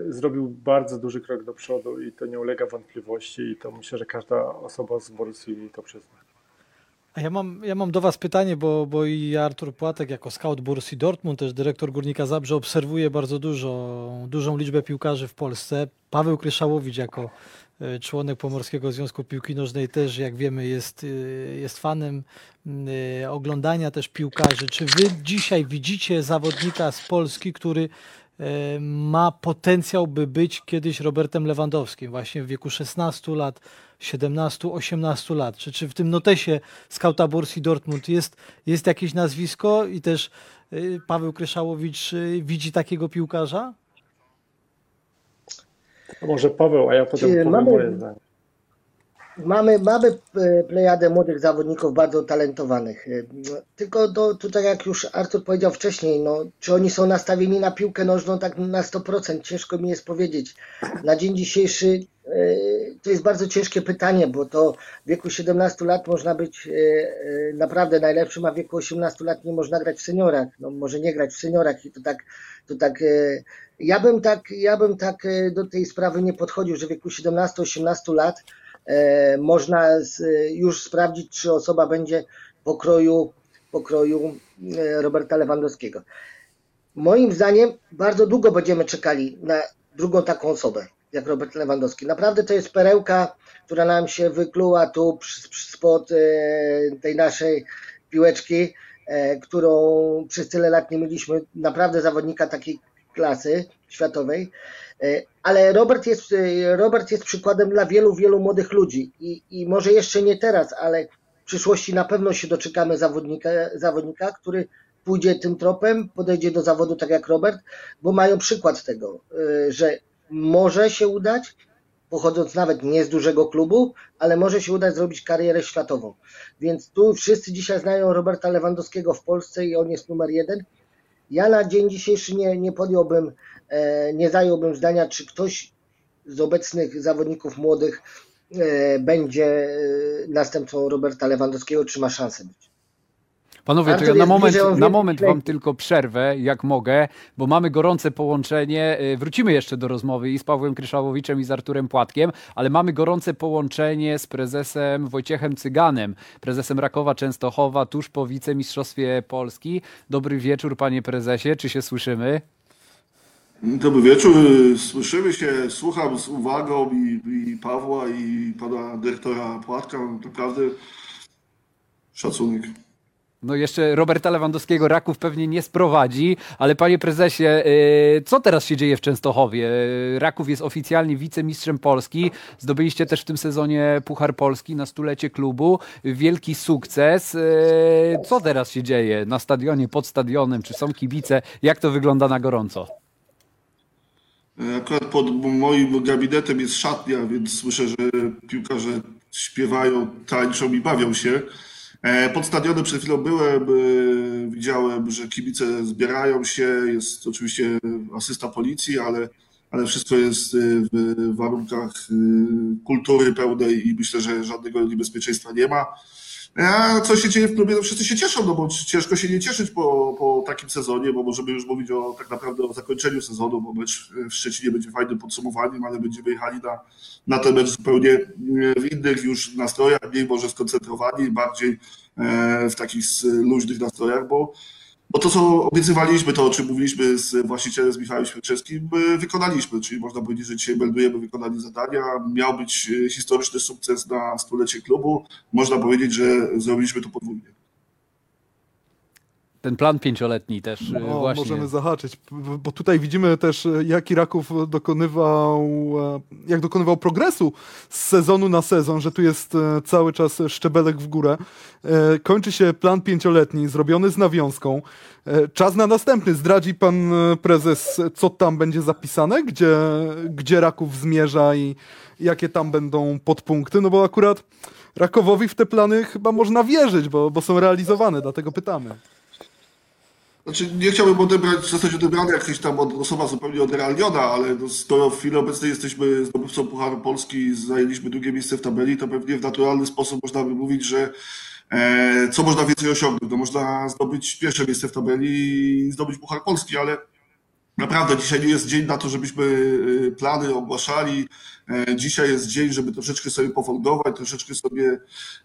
zrobił bardzo duży krok do przodu i to nie ulega wątpliwości i to myślę, że każda osoba z Borussii to przyzna. Ja mam, ja mam do Was pytanie, bo, bo i Artur Płatek jako scout Borussii Dortmund, też dyrektor Górnika Zabrze obserwuje bardzo dużo, dużą liczbę piłkarzy w Polsce. Paweł Kryszałowicz jako e, członek Pomorskiego Związku Piłki Nożnej też, jak wiemy, jest, e, jest fanem e, oglądania też piłkarzy. Czy Wy dzisiaj widzicie zawodnika z Polski, który ma potencjał, by być kiedyś Robertem Lewandowskim, właśnie w wieku 16 lat, 17-18 lat. Czy, czy w tym notesie skauta Borussii Dortmund jest, jest jakieś nazwisko i też y, Paweł Kryszałowicz y, widzi takiego piłkarza? To może Paweł, a ja potem Czy powiem mamy- moje zdanie. Mamy, mamy plejadę młodych zawodników bardzo talentowanych. E, Tylko do, tutaj, jak już Artur powiedział wcześniej, no, czy oni są nastawieni na piłkę nożną tak na 100%? Ciężko mi jest powiedzieć. Na dzień dzisiejszy to jest bardzo ciężkie pytanie, bo to w wieku 17 lat można być e, e, naprawdę najlepszym, a w wieku 18 lat nie można grać w seniorach. No, może nie grać w seniorach i to tak, to tak e, ja bym tak, ja bym tak do tej sprawy nie podchodził, że w wieku 17-18 lat można już sprawdzić, czy osoba będzie pokroju, pokroju Roberta Lewandowskiego. Moim zdaniem bardzo długo będziemy czekali na drugą taką osobę, jak Robert Lewandowski. Naprawdę to jest perełka, która nam się wykluła tu spod e, tej naszej piłeczki, e, którą przez tyle lat nie mieliśmy naprawdę zawodnika takiej klasy. światowej. E, Ale Robert jest, Robert jest przykładem dla wielu, wielu młodych ludzi i, i może jeszcze nie teraz, ale w przyszłości na pewno się doczekamy zawodnika, zawodnika, który pójdzie tym tropem, podejdzie do zawodu tak jak Robert, bo mają przykład tego, że może się udać, pochodząc nawet nie z dużego klubu, ale może się udać zrobić karierę światową. Więc tu wszyscy dzisiaj znają Roberta Lewandowskiego w Polsce i on jest numer jeden. Ja na dzień dzisiejszy nie, nie podjąłbym, e, nie zająłbym zdania, czy ktoś z obecnych zawodników młodych e, będzie e, następcą Roberta Lewandowskiego, czy ma szansę być. Panowie, to ja na moment, na moment wam tylko przerwę, jak mogę, bo mamy gorące połączenie. Y, Wrócimy jeszcze do rozmowy i z Pawłem Kryszałowiczem i z Arturem Płatkiem, ale mamy gorące połączenie z prezesem Wojciechem Cyganem, prezesem Rakowa Częstochowa, tuż po wicemistrzostwie Polski. Dobry wieczór, panie prezesie, czy się słyszymy? Dobry wieczór. Słyszymy się, słucham z uwagą i, i Pawła, i pana dyrektora Płatka. Naprawdę szacunek. No jeszcze Roberta Lewandowskiego Raków pewnie nie sprowadzi, ale panie prezesie, y, co teraz się dzieje w Częstochowie? Y, Raków jest oficjalnie wicemistrzem Polski. Zdobyliście też w tym sezonie Puchar Polski na stulecie klubu. Wielki sukces. Y, Co teraz się dzieje na stadionie, pod stadionem? Czy są kibice? Jak to wygląda na gorąco? Akurat pod moim gabinetem jest szatnia, więc słyszę, że piłkarze śpiewają, tańczą i bawią się. E, Pod stadionem przed chwilą byłem, e, widziałem, że kibice zbierają się, jest oczywiście asysta policji, ale, ale wszystko jest e, w warunkach kultury pełnej i myślę, że żadnego niebezpieczeństwa nie ma. A co się dzieje w klubie? No wszyscy się cieszą, no bo ciężko się nie cieszyć po, po takim sezonie, bo możemy już mówić o tak naprawdę o zakończeniu sezonu, bo mecz w Szczecinie będzie fajnym podsumowaniem, ale będziemy jechali na, na ten mecz zupełnie e, w innych już nastrojach, mniej może skoncentrowani, bardziej e, w takich luźnych nastrojach, bo, bo to, co obiecywaliśmy, to o czym mówiliśmy z właścicielem, z Michałem Świerczewskim, e, wykonaliśmy, czyli można powiedzieć, że dzisiaj meldujemy wykonanie zadania. Miał być e, historyczny sukces na stulecie klubu. Można powiedzieć, że zrobiliśmy to podwójnie. Ten plan pięcioletni też y, No, właśnie. możemy zahaczyć, bo tutaj widzimy też, e, jaki Raków dokonywał, e, jak dokonywał progresu z sezonu na sezon, że tu jest e, cały czas szczebelek w górę. E, Kończy się plan pięcioletni, zrobiony z nawiązką. Czas na następny. Zdradzi pan prezes, co tam będzie zapisane, gdzie, gdzie Raków zmierza i jakie tam będą podpunkty, no bo akurat Rakowowi w te plany chyba można wierzyć, bo, bo są realizowane, dlatego pytamy. Znaczy, nie chciałbym odebrać, zostać odebrany jakaś tam osoba zupełnie odrealniona, ale no, skoro w chwili obecnej jesteśmy zdobywcą Pucharu Polski zajęliśmy drugie miejsce w tabeli, to pewnie w naturalny sposób można by mówić, że e, co można więcej osiągnąć? No, można zdobyć pierwsze miejsce w tabeli i zdobyć Puchar Polski, ale Naprawdę, dzisiaj nie jest dzień na to, żebyśmy y, plany ogłaszali. E, Dzisiaj jest dzień, żeby troszeczkę sobie pofolgować, troszeczkę sobie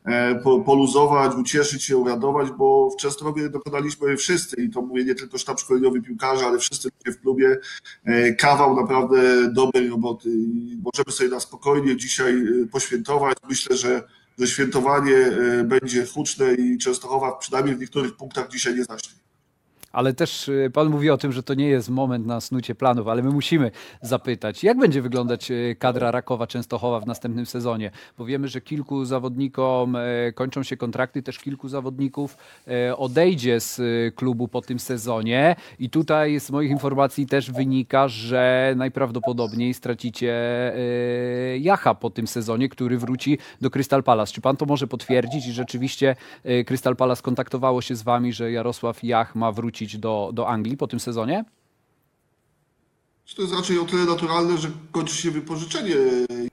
e, po- poluzować, ucieszyć się, uradować, bo w Częstochowie dokonaliśmy wszyscy, i to mówię nie tylko sztab szkoleniowy piłkarza, ale wszyscy ludzie w klubie, e, kawał naprawdę dobrej roboty. I możemy sobie na spokojnie dzisiaj poświętować. Myślę, że, że świętowanie będzie huczne i Częstochowa przynajmniej w niektórych punktach dzisiaj nie zaśnie. Ale też y, pan mówi o tym, że to nie jest moment na snucie planów, ale my musimy zapytać, jak będzie wyglądać y, kadra Rakowa Częstochowa w następnym sezonie? Bo wiemy, że kilku zawodnikom e, kończą się kontrakty, też kilku zawodników e, odejdzie z y, klubu po tym sezonie i tutaj z moich informacji też wynika, że najprawdopodobniej stracicie e, Jacha po tym sezonie, który wróci do Crystal Palace. Czy pan to może potwierdzić i rzeczywiście Crystal Palace kontaktowało się z wami, że Jarosław Jach ma wrócić do, do Anglii po tym sezonie? To jest raczej o tyle naturalne, że kończy się wypożyczenie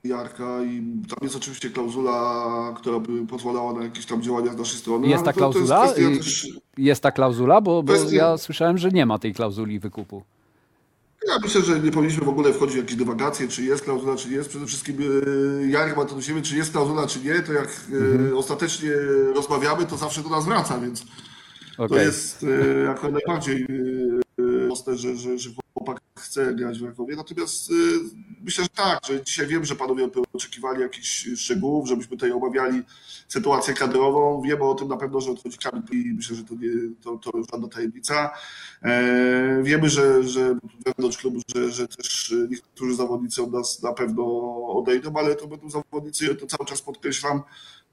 Jarka i tam jest oczywiście klauzula, która by pozwalała na jakieś tam działania z naszej strony. Jest ta to- to jest klauzula? też- Jest ta klauzula, bo, bo Kwestia- ja słyszałem, że nie ma tej klauzuli wykupu. Ja myślę, że nie powinniśmy w ogóle wchodzić w jakieś dywagacje, czy jest klauzula, czy nie jest. Przede wszystkim e, Jarek ma to do siebie, czy jest klauzula, czy nie, to jak e, ostatecznie rozmawiamy, to zawsze do nas wraca, więc to Okej. jest e, jako najbardziej e, mocne, że, że, że chłopak chce grać w Rakowie. Natomiast y, myślę, że tak, że dzisiaj wiem, że panowie oczekiwali jakichś szczegółów, żebyśmy tutaj omawiali sytuację kadrową. Wiemy o tym na pewno, że odchodzi Kamil i myślę, że to nie to, to żadna tajemnica. E, wiemy, że, że wewnątrz klubu, że, że też niektórzy zawodnicy od nas na pewno odejdą, ale to będą zawodnicy, to cały czas podkreślam,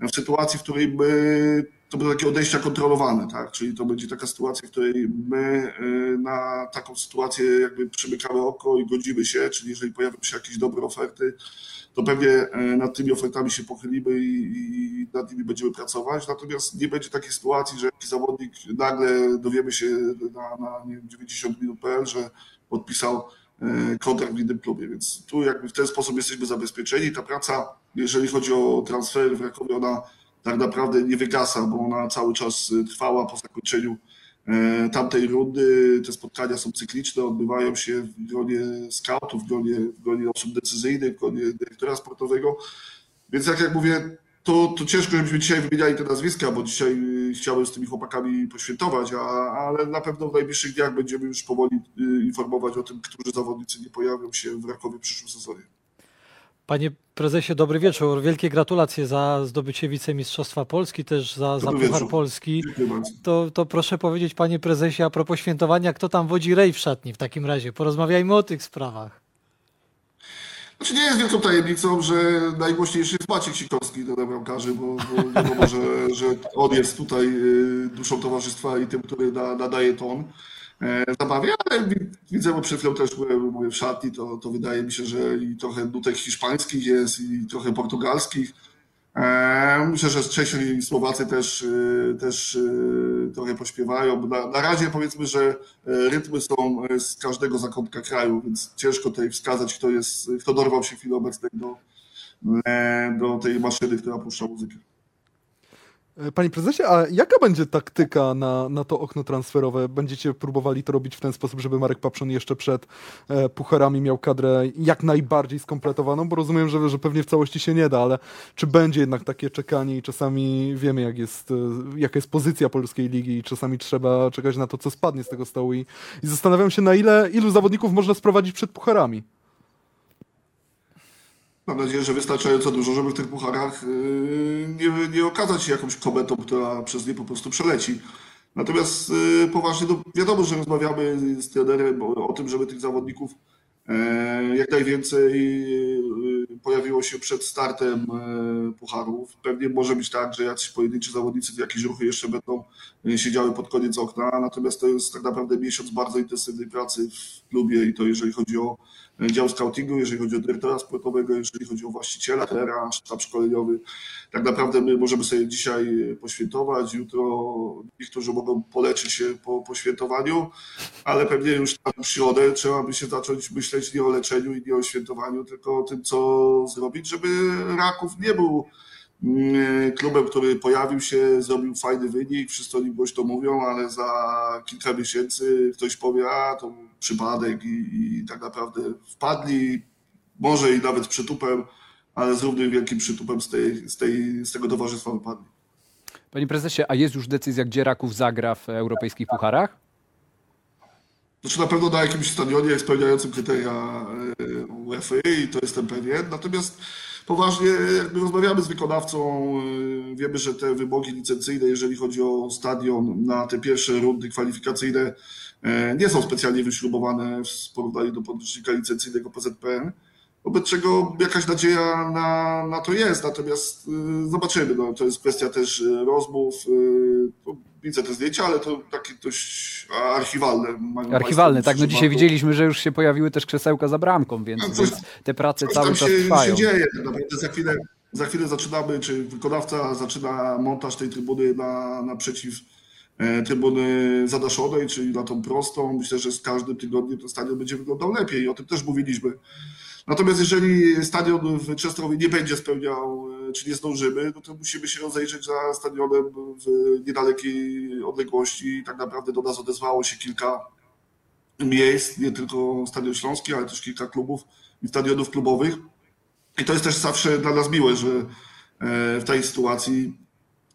w sytuacji, w której my, to będą takie odejścia kontrolowane, tak? Czyli to będzie taka sytuacja, w której my y, na taką sytuację jakby przymykamy oko i godzimy się, czyli jeżeli pojawią się jakieś dobre oferty, to pewnie y, nad tymi ofertami się pochylimy i, nad nimi będziemy pracować. Natomiast nie będzie takiej sytuacji, że jakiś zawodnik nagle dowiemy się na, na nie wiem, 90 minut.pl, że podpisał y, kontrakt w innym klubie, więc tu jakby w ten sposób jesteśmy zabezpieczeni. Ta praca jeżeli chodzi o transfery w Rakowie, ona tak naprawdę nie wygasa, bo ona cały czas y, trwała po zakończeniu e, tamtej rundy. Te spotkania są cykliczne, odbywają się w gronie scoutów, w gronie, w gronie osób decyzyjnych, w gronie dyrektora sportowego. Więc jak, jak mówię, to, to ciężko, żebyśmy dzisiaj wymieniali te nazwiska, bo dzisiaj y, chciałbym z tymi chłopakami poświętować, a, ale na pewno w najbliższych dniach będziemy już powoli y, informować o tym, którzy zawodnicy nie pojawią się w Rakowie w przyszłym sezonie. Panie prezesie, dobry wieczór. Wielkie gratulacje za zdobycie wicemistrzostwa Polski, też za, za Puchar Polski. To, to proszę powiedzieć, panie prezesie, a propos świętowania, kto tam wodzi rej w szatni w takim razie? Porozmawiajmy o tych sprawach. Znaczy nie jest wielką tajemnicą, że najgłośniejszy jest Maciek Sikorski do bramkarzy, bo, bo wiadomo, że, że on jest tutaj y, duszą towarzystwa i tym, który da, nadaje ton. E, zabawie, ale widzę, bo przed chwilą też byłem w szatni, to, to wydaje mi się, że i trochę nutek hiszpańskich jest, i trochę portugalskich. E, myślę, że Czesi i Słowacy też, e, też trochę pośpiewają. Na, na razie powiedzmy, że rytmy są z każdego zakątka kraju, więc ciężko tutaj wskazać, kto, jest, kto dorwał się w chwili obecnej do, do tej maszyny, która puszcza muzykę. E, panie prezesie, a jaka będzie taktyka na, na to okno transferowe? Będziecie próbowali to robić w ten sposób, żeby Marek Papszon jeszcze przed e, pucharami miał kadrę jak najbardziej skompletowaną? Bo rozumiem, że, że pewnie w całości się nie da, ale czy będzie jednak takie czekanie i czasami wiemy, jak jest, e, jaka jest pozycja polskiej ligi i czasami trzeba czekać na to, co spadnie z tego stołu i, i zastanawiam się, na ile, ilu zawodników można sprowadzić przed pucharami? Mam nadzieję, że wystarczająco dużo, żeby w tych pucharach yy, nie, nie okazać się jakąś kometą, która przez nie po prostu przeleci. Natomiast yy, poważnie, no wiadomo, że rozmawiamy z trenerem o, tym, żeby tych zawodników e, jak najwięcej yy, pojawiło się przed startem e, pucharów. Pewnie może być tak, że jacyś pojedynczy zawodnicy jakieś ruchy jeszcze będą e, siedziały pod koniec okna, natomiast to jest tak naprawdę miesiąc bardzo intensywnej pracy w klubie i to jeżeli chodzi o dział scoutingu, jeżeli chodzi o dyrektora sportowego, jeżeli chodzi o właściciela, trenera, sztab szkoleniowy. Tak naprawdę my możemy sobie dzisiaj poświętować, jutro niektórzy mogą poleczyć się po poświętowaniu, ale pewnie już tam w trzeba by się zacząć myśleć nie o leczeniu i nie o świętowaniu, tylko o tym, co zrobić, żeby Raków nie był klubem, który pojawił się, zrobił fajny wynik, wszyscy o nim głośno mówią, ale za kilka miesięcy ktoś powie, a to przypadek i, i tak naprawdę wpadli, może i nawet przytupem, ale z równie wielkim przytupem z, tej, z, tej, z tego towarzystwa wypadli. Panie prezesie, a jest już decyzja, gdzie Raków zagra w europejskich pucharach? Znaczy na pewno na jakimś stadionie spełniającym kryteria e, UEFA i to jestem pewien. Natomiast poważnie jakby rozmawiamy z wykonawcą, e, wiemy, że te wymogi licencyjne, jeżeli chodzi o stadion na te pierwsze rundy kwalifikacyjne, E, nie są specjalnie wyśrubowane w porównaniu do podręcznika licencyjnego PZPN, wobec czego jakaś nadzieja na, na to jest, natomiast y, zobaczymy. No, to jest kwestia też y, rozmów. Widzę te zdjęcia, ale to takie dość archiwalne. Archiwalne, tak. No dzisiaj widzieliśmy, że już się pojawiły też krzesełka za bramką, więc, no, coś, więc te prace cały czas się, trwają. się dzieje. Naprawdę za chwilę, za chwilę zaczynamy, czy wykonawca zaczyna montaż tej trybuny na, naprzeciw E, trybuny zadaszonej, czyli na tą prostą. Myślę, że z każdym tygodniem ten stadion będzie wyglądał lepiej i o tym też mówiliśmy. Natomiast jeżeli stadion w Częstochowie nie będzie spełniał, e, czy nie zdążymy, no to musimy się rozejrzeć za stadionem w niedalekiej odległości. Tak naprawdę do nas odezwało się kilka miejsc, nie tylko Stadion Śląski, ale też kilka klubów i stadionów klubowych. I to jest też zawsze dla nas miłe, że e, w tej sytuacji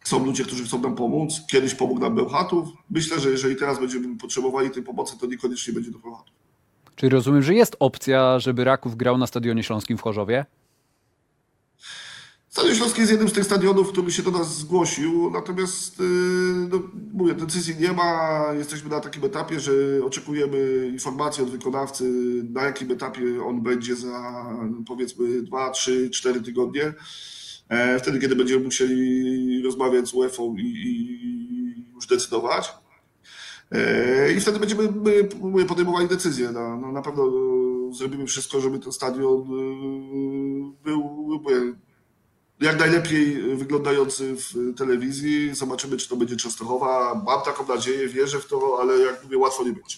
są ludzie, którzy chcą nam pomóc. Kiedyś pomógł nam Bełchatów. Myślę, że jeżeli teraz będziemy potrzebowali tej pomocy, to niekoniecznie będzie do Bełchatów. Czyli rozumiem, że jest opcja, żeby Raków grał na Stadionie Śląskim w Chorzowie? Stadion Śląski jest jednym z tych stadionów, który się do nas zgłosił, natomiast yy, no, mówię, decyzji nie ma. Jesteśmy na takim etapie, że oczekujemy informacji od wykonawcy, na jakim etapie on będzie za powiedzmy 2, 3, 4 tygodnie. E, wtedy, kiedy będziemy musieli rozmawiać z UEFA i, i już decydować. E, I wtedy będziemy my podejmowali decyzję. No, no, na pewno zrobimy wszystko, żeby ten stadion yy, był jak najlepiej wyglądający w telewizji. Zobaczymy, czy to będzie Częstochowa. Mam taką nadzieję, wierzę w to, ale jak mówię, łatwo nie będzie.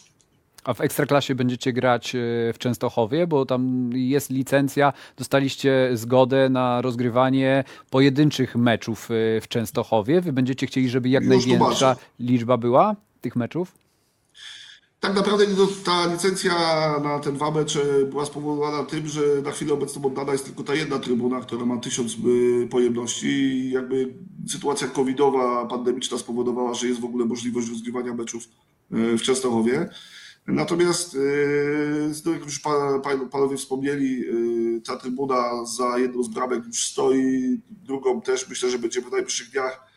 A w Ekstraklasie będziecie grać e, w Częstochowie, bo tam jest licencja, dostaliście zgodę na rozgrywanie pojedynczych meczów e, w Częstochowie. Wy będziecie chcieli, żeby jak Już największa liczba była tych meczów? Tak naprawdę ta licencja na ten dwa mecze była spowodowana tym, że na chwilę obecną oddana jest tylko ta jedna trybuna, która ma tysiąc y, pojemności i jakby sytuacja covidowa, pandemiczna spowodowała, że jest w ogóle możliwość rozgrywania meczów y, w Częstochowie. Natomiast, y, jak już panowie wspomnieli, ta trybuna za jedną z bramek już stoi, drugą też myślę, że będziemy w najbliższych dniach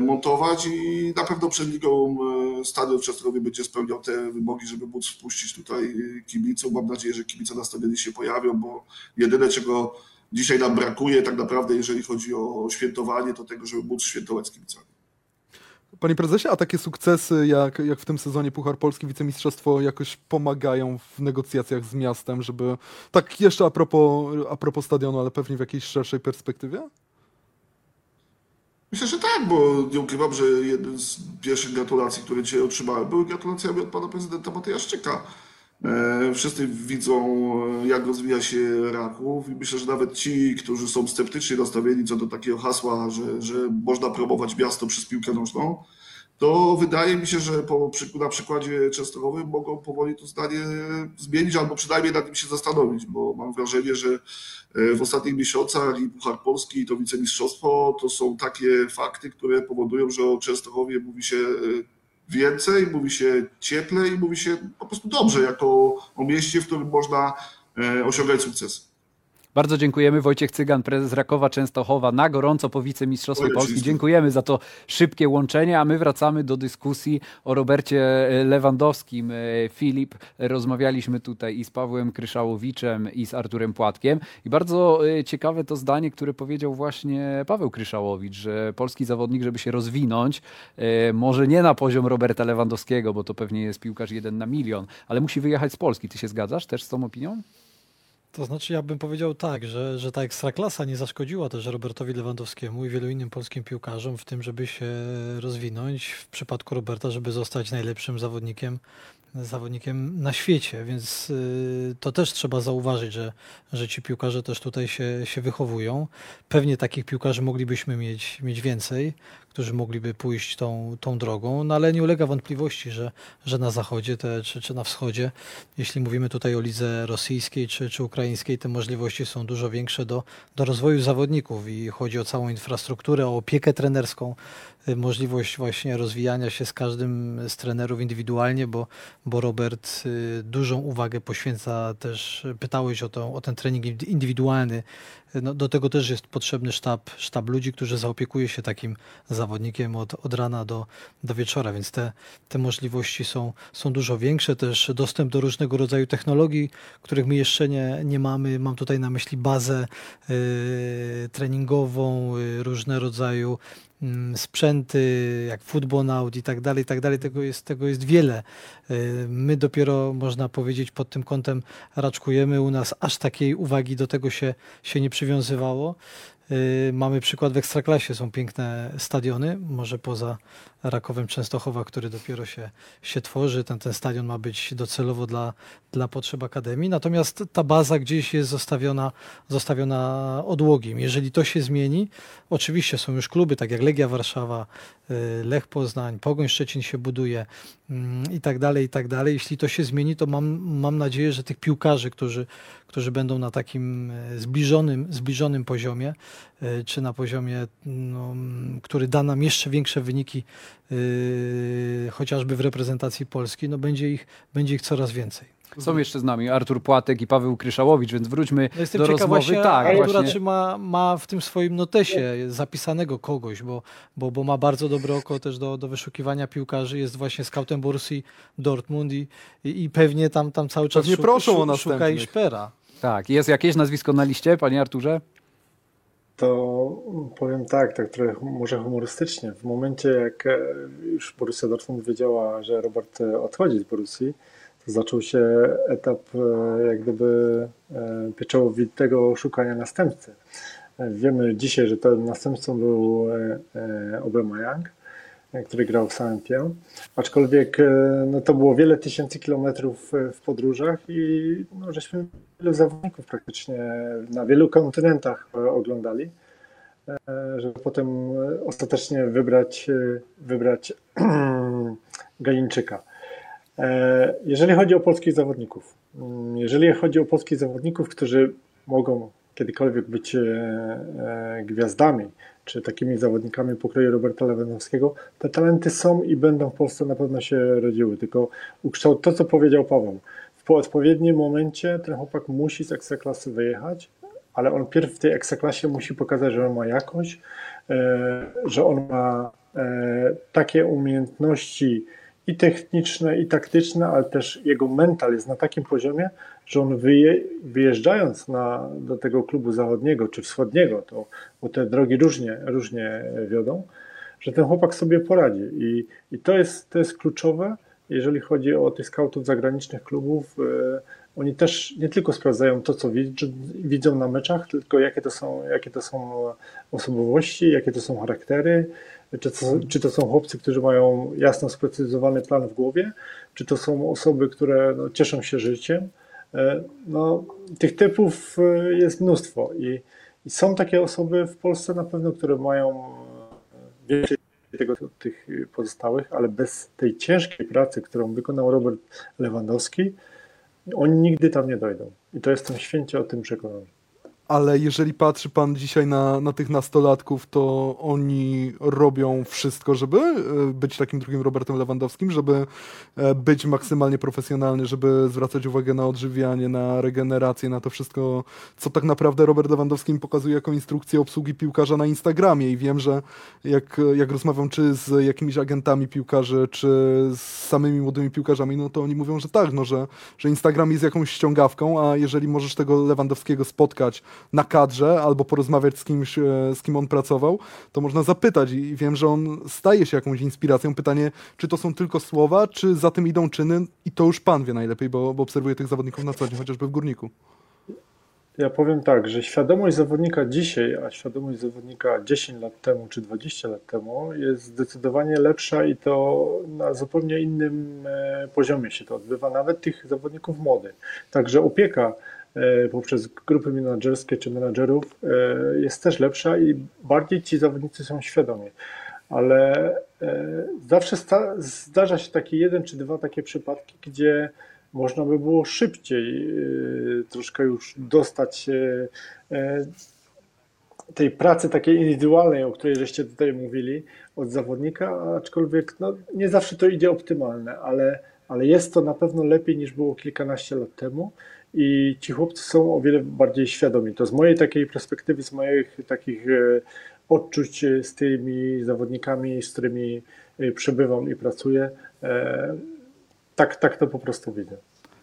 montować i na pewno przed ligą e, stadion w Częstochowie będzie spełniał te wymogi, żeby móc wpuścić tutaj kibiców. Mam nadzieję, że kibice na stadionie się pojawią, bo jedyne czego dzisiaj nam brakuje tak naprawdę, jeżeli chodzi o świętowanie, to tego, żeby móc świętować z kibicami. Panie prezesie, a takie sukcesy jak, jak w tym sezonie Puchar Polski, Wicemistrzostwo jakoś pomagają w negocjacjach z miastem, żeby tak jeszcze a propos, a propos stadionu, ale pewnie w jakiejś szerszej perspektywie? Myślę, że tak, bo nie ukrywam, że jedne z pierwszych gratulacji, które dzisiaj otrzymałem, były gratulacjami od pana prezydenta Matejaszczyka. E, wszyscy widzą, jak rozwija się Raków i myślę, że nawet ci, którzy są sceptycznie nastawieni co do takiego hasła, że, że można promować miasto przez piłkę nożną, to wydaje mi się, że po, na przykładzie Częstochowym mogą powoli to zdanie zmienić, albo przynajmniej nad nim się zastanowić, bo mam wrażenie, że e, w ostatnich miesiącach i Puchar Polski, i to wicemistrzostwo to są takie fakty, które powodują, że o Częstochowie mówi się e, więcej, mówi się cieplej, mówi się po prostu dobrze, jako o mieście, w którym można e, osiągać sukces. Bardzo dziękujemy. Wojciech Cygan, prezes Rakowa Częstochowa, na gorąco po wicemistrzostwie Polski. Dziękujemy za to szybkie łączenie, a my wracamy do dyskusji o Robercie Lewandowskim. Filip, rozmawialiśmy tutaj i z Pawłem Kryszałowiczem i z Arturem Płatkiem i bardzo e, ciekawe to zdanie, które powiedział właśnie Paweł Kryszałowicz, że polski zawodnik, żeby się rozwinąć, e, może nie na poziom Roberta Lewandowskiego, bo to pewnie jest piłkarz jeden na milion, ale musi wyjechać z Polski. Ty się zgadzasz też z tą opinią? To znaczy, ja bym powiedział tak, że, że ta ekstraklasa nie zaszkodziła też Robertowi Lewandowskiemu i wielu innym polskim piłkarzom w tym, żeby się rozwinąć. W przypadku Roberta, żeby zostać najlepszym zawodnikiem zawodnikiem na świecie, więc y, to też trzeba zauważyć, że, że ci piłkarze też tutaj się, się wychowują. Pewnie takich piłkarzy moglibyśmy mieć, mieć więcej, którzy mogliby pójść tą, tą drogą, no ale nie ulega wątpliwości, że, że na zachodzie te, czy, czy na wschodzie, jeśli mówimy tutaj o lidze rosyjskiej czy, czy ukraińskiej, te możliwości są dużo większe do, do rozwoju zawodników. I chodzi o całą infrastrukturę, o opiekę trenerską, y, możliwość właśnie rozwijania się z każdym z trenerów indywidualnie, bo, bo Robert y, dużą uwagę poświęca też, pytałeś o, to, o ten trening indywidualny, no, do tego też jest potrzebny sztab, sztab ludzi, którzy zaopiekuje się takim zawodnikiem od, od rana do, do wieczora, więc te, te możliwości są, są dużo większe. Też dostęp do różnego rodzaju technologii, których my jeszcze nie, nie mamy. Mam tutaj na myśli bazę y, treningową, y, różne rodzaju sprzęty, jak Footbonaut i tak dalej, i tak dalej, tego jest, tego jest wiele. Y, my dopiero, można powiedzieć, pod tym kątem raczkujemy. U nas aż takiej uwagi do tego się, się nie przywiązywało. Y, mamy przykład w Ekstraklasie, są piękne stadiony, może poza Rakowem Częstochowa, który dopiero się, się tworzy. Ten, ten stadion ma być docelowo dla, dla potrzeb Akademii, natomiast ta baza gdzieś jest zostawiona, zostawiona odłogiem. Jeżeli to się zmieni, oczywiście są już kluby, tak jak Legia Warszawa, y, Lech Poznań, Pogoń Szczecin się buduje mm, i tak dalej, i tak dalej. Jeśli to się zmieni, to mam, mam nadzieję, że tych piłkarzy, którzy, którzy będą na takim e, zbliżonym, zbliżonym poziomie, e, czy na poziomie, no, który da nam jeszcze większe wyniki, yy, chociażby w reprezentacji Polski, no będzie ich, będzie ich coraz więcej. Są jeszcze z nami Artur Płatek i Paweł Kryszałowicz, więc wróćmy No jestem do ciekaw rozmowy. właśnie, tak, Artura, właśnie. czy ma, ma w tym swoim notesie zapisanego kogoś, bo, bo, bo ma bardzo dobre oko też do, do wyszukiwania piłkarzy, jest właśnie scoutem Borussii Dortmund i, i, i pewnie tam, tam cały czas Pewnie szu- proszą o szu- szuka i szpera. Tak, jest jakieś nazwisko na liście, panie Arturze? To powiem tak, tak trochę może humorystycznie. W momencie, jak e, już Borussia Dortmund wiedziała, że Robert e, odchodzi z Borussii, to zaczął się etap e, jak gdyby pieczołowitego szukania następcy. Wiemy dzisiaj, że tym następcą był Aubameyang, który grał w Saint-Étienne, aczkolwiek e, no, to było wiele tysięcy kilometrów e, w podróżach i no, żeśmy wielu zawodników praktycznie na wielu kontynentach e, oglądali, żeby potem ostatecznie wybrać, wybrać Galińczyka. Jeżeli chodzi o polskich zawodników, mm, jeżeli chodzi o polskich zawodników, którzy mogą kiedykolwiek być gwiazdami, czy takimi zawodnikami pokroju Roberta Lewandowskiego, te talenty są i będą w Polsce na pewno się rodziły. Tylko ukształt to, co powiedział Paweł. W odpowiednim momencie ten chłopak musi z ekstraklasy wyjechać, ale on pierw w tej ekstraklasie musi pokazać, że on ma jakość, e, że on ma e, takie umiejętności i techniczne, i taktyczne, ale też jego mental jest na takim poziomie, że on wyje, wyjeżdżając na, do tego klubu zachodniego czy wschodniego, to, bo te drogi różnie, różnie wiodą, że ten chłopak sobie poradzi. I, i to, jest, to jest kluczowe, jeżeli chodzi o tych skautów zagranicznych klubów. E, oni też nie tylko sprawdzają to, co widzą, na meczach, tylko jakie to są, jakie to są osobowości, jakie to są charaktery, czy to, czy to są chłopcy, którzy mają jasno sprecyzowany plan w głowie, czy to są osoby, które no, cieszą się życiem. E, No, tych typów e, jest mnóstwo i, i są takie osoby w Polsce na pewno, które mają więcej tego tych pozostałych, ale bez tej ciężkiej pracy, którą wykonał Robert Lewandowski, oni nigdy tam nie dojdą. I to jestem święcie o tym przekonany. Ale jeżeli patrzy pan dzisiaj na, na tych nastolatków, to oni robią wszystko, żeby e, być takim drugim Robertem Lewandowskim, żeby e, być maksymalnie profesjonalny, żeby zwracać uwagę na odżywianie, na regenerację, na to wszystko, co tak naprawdę Robert Lewandowski mi pokazuje jako instrukcję obsługi piłkarza na Instagramie. I wiem, że jak, jak rozmawiam czy z jakimiś agentami piłkarzy, czy z samymi młodymi piłkarzami, no to oni mówią, że tak, no, że, że Instagram jest jakąś ściągawką, a jeżeli możesz tego Lewandowskiego spotkać na kadrze albo porozmawiać z kimś, e, z kim on pracował, to można zapytać i wiem, że on staje się jakąś inspiracją. Pytanie, czy to są tylko słowa, czy za tym idą czyny i to już pan wie najlepiej, bo, bo obserwuje tych zawodników na co dzień, chociażby w Górniku. Ja powiem tak, że świadomość zawodnika dzisiaj, a świadomość zawodnika 10 lat temu czy 20 lat temu jest zdecydowanie lepsza i to na zupełnie innym e, poziomie się to odbywa, nawet tych zawodników młodych. Także opieka poprzez grupy menedżerskie czy menedżerów e, jest też lepsza i bardziej ci zawodnicy są świadomi. Ale e, zawsze zdarza się taki jeden czy dwa takie przypadki, gdzie można by było szybciej troszkę już dostać tej pracy takiej indywidualnej, o której żeście tutaj mówili, od zawodnika, aczkolwiek no, nie zawsze to idzie optymalne, ale, ale jest to na pewno lepiej niż było kilkanaście lat temu i ci chłopcy są o wiele bardziej świadomi. To z mojej takiej perspektywy, z moich takich e, odczuć e, z tymi zawodnikami, z którymi e, przebywam i pracuję, tak, tak to po prostu widzę.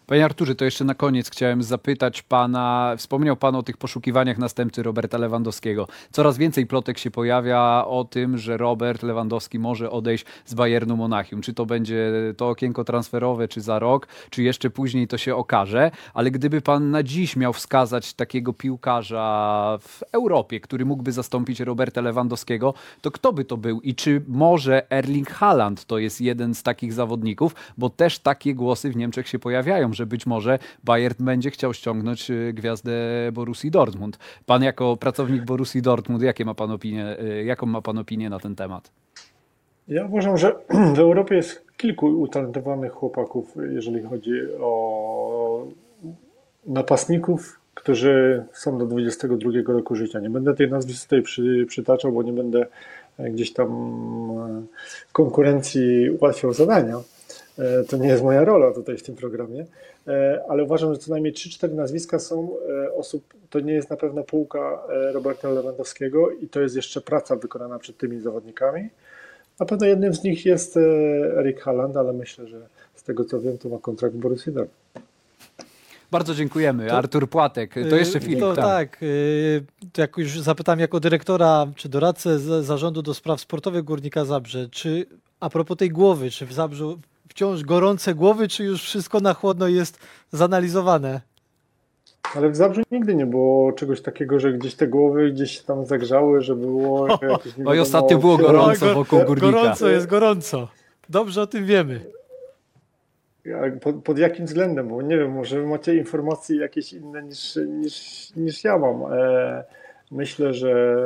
Panie Arturze, to jeszcze na koniec chciałem zapytać pana, wspomniał pan o tych poszukiwaniach następcy Roberta Lewandowskiego. Coraz więcej plotek się pojawia o tym, że Robert Lewandowski może odejść z Bayernu Monachium. Czy to będzie to okienko transferowe, czy za rok, czy jeszcze później to się okaże. Ale gdyby pan na dziś miał wskazać takiego piłkarza w Europie, który mógłby zastąpić Roberta Lewandowskiego, to kto by to był? I czy może Erling Haaland to jest jeden z takich zawodników? Bo też takie głosy w Niemczech się pojawiają, że być może Bayern będzie chciał ściągnąć y, gwiazdę Borussii Dortmund. Pan jako pracownik Borussii Dortmund, jakie ma pan opinię, y, jaką ma pan opinię na ten temat? Ja uważam, że w Europie jest kilku utalentowanych chłopaków, jeżeli chodzi o napastników, którzy są do 22 roku życia. Nie będę tych nazwisk tutaj przy, przytaczał, bo nie będę gdzieś tam konkurencji ułatwiał zadania, E, to nie jest moja rola tutaj w tym programie, e, ale uważam, że co najmniej 3-4 nazwiska są osób, to nie jest na pewno półka Roberta Lewandowskiego i to jest jeszcze praca wykonana przed tymi zawodnikami. Na pewno jednym z nich jest Erik Haaland, ale myślę, że z tego co wiem, to ma kontrakt w Borussii Dortmund. Bardzo dziękujemy. To, Artur Płatek. To y, jeszcze Filip. To, tak, tak y, to jak już zapytam jako dyrektora czy doradcę zarządu do spraw sportowych Górnika Zabrze, czy a propos tej głowy, czy w Zabrzu wciąż gorące głowy, czy już wszystko na chłodno jest zanalizowane? Ale w Zabrzu nigdy nie było czegoś takiego, że gdzieś te głowy gdzieś tam zagrzały, że było jakieś... Oj, ostatnio było gorąco wokół Górnika. Gorąco jest, gorąco. Dobrze o tym wiemy. Pod, pod, jakim względem? Bo nie wiem, może macie informacje jakieś inne niż, niż, niż ja mam. E, myślę, że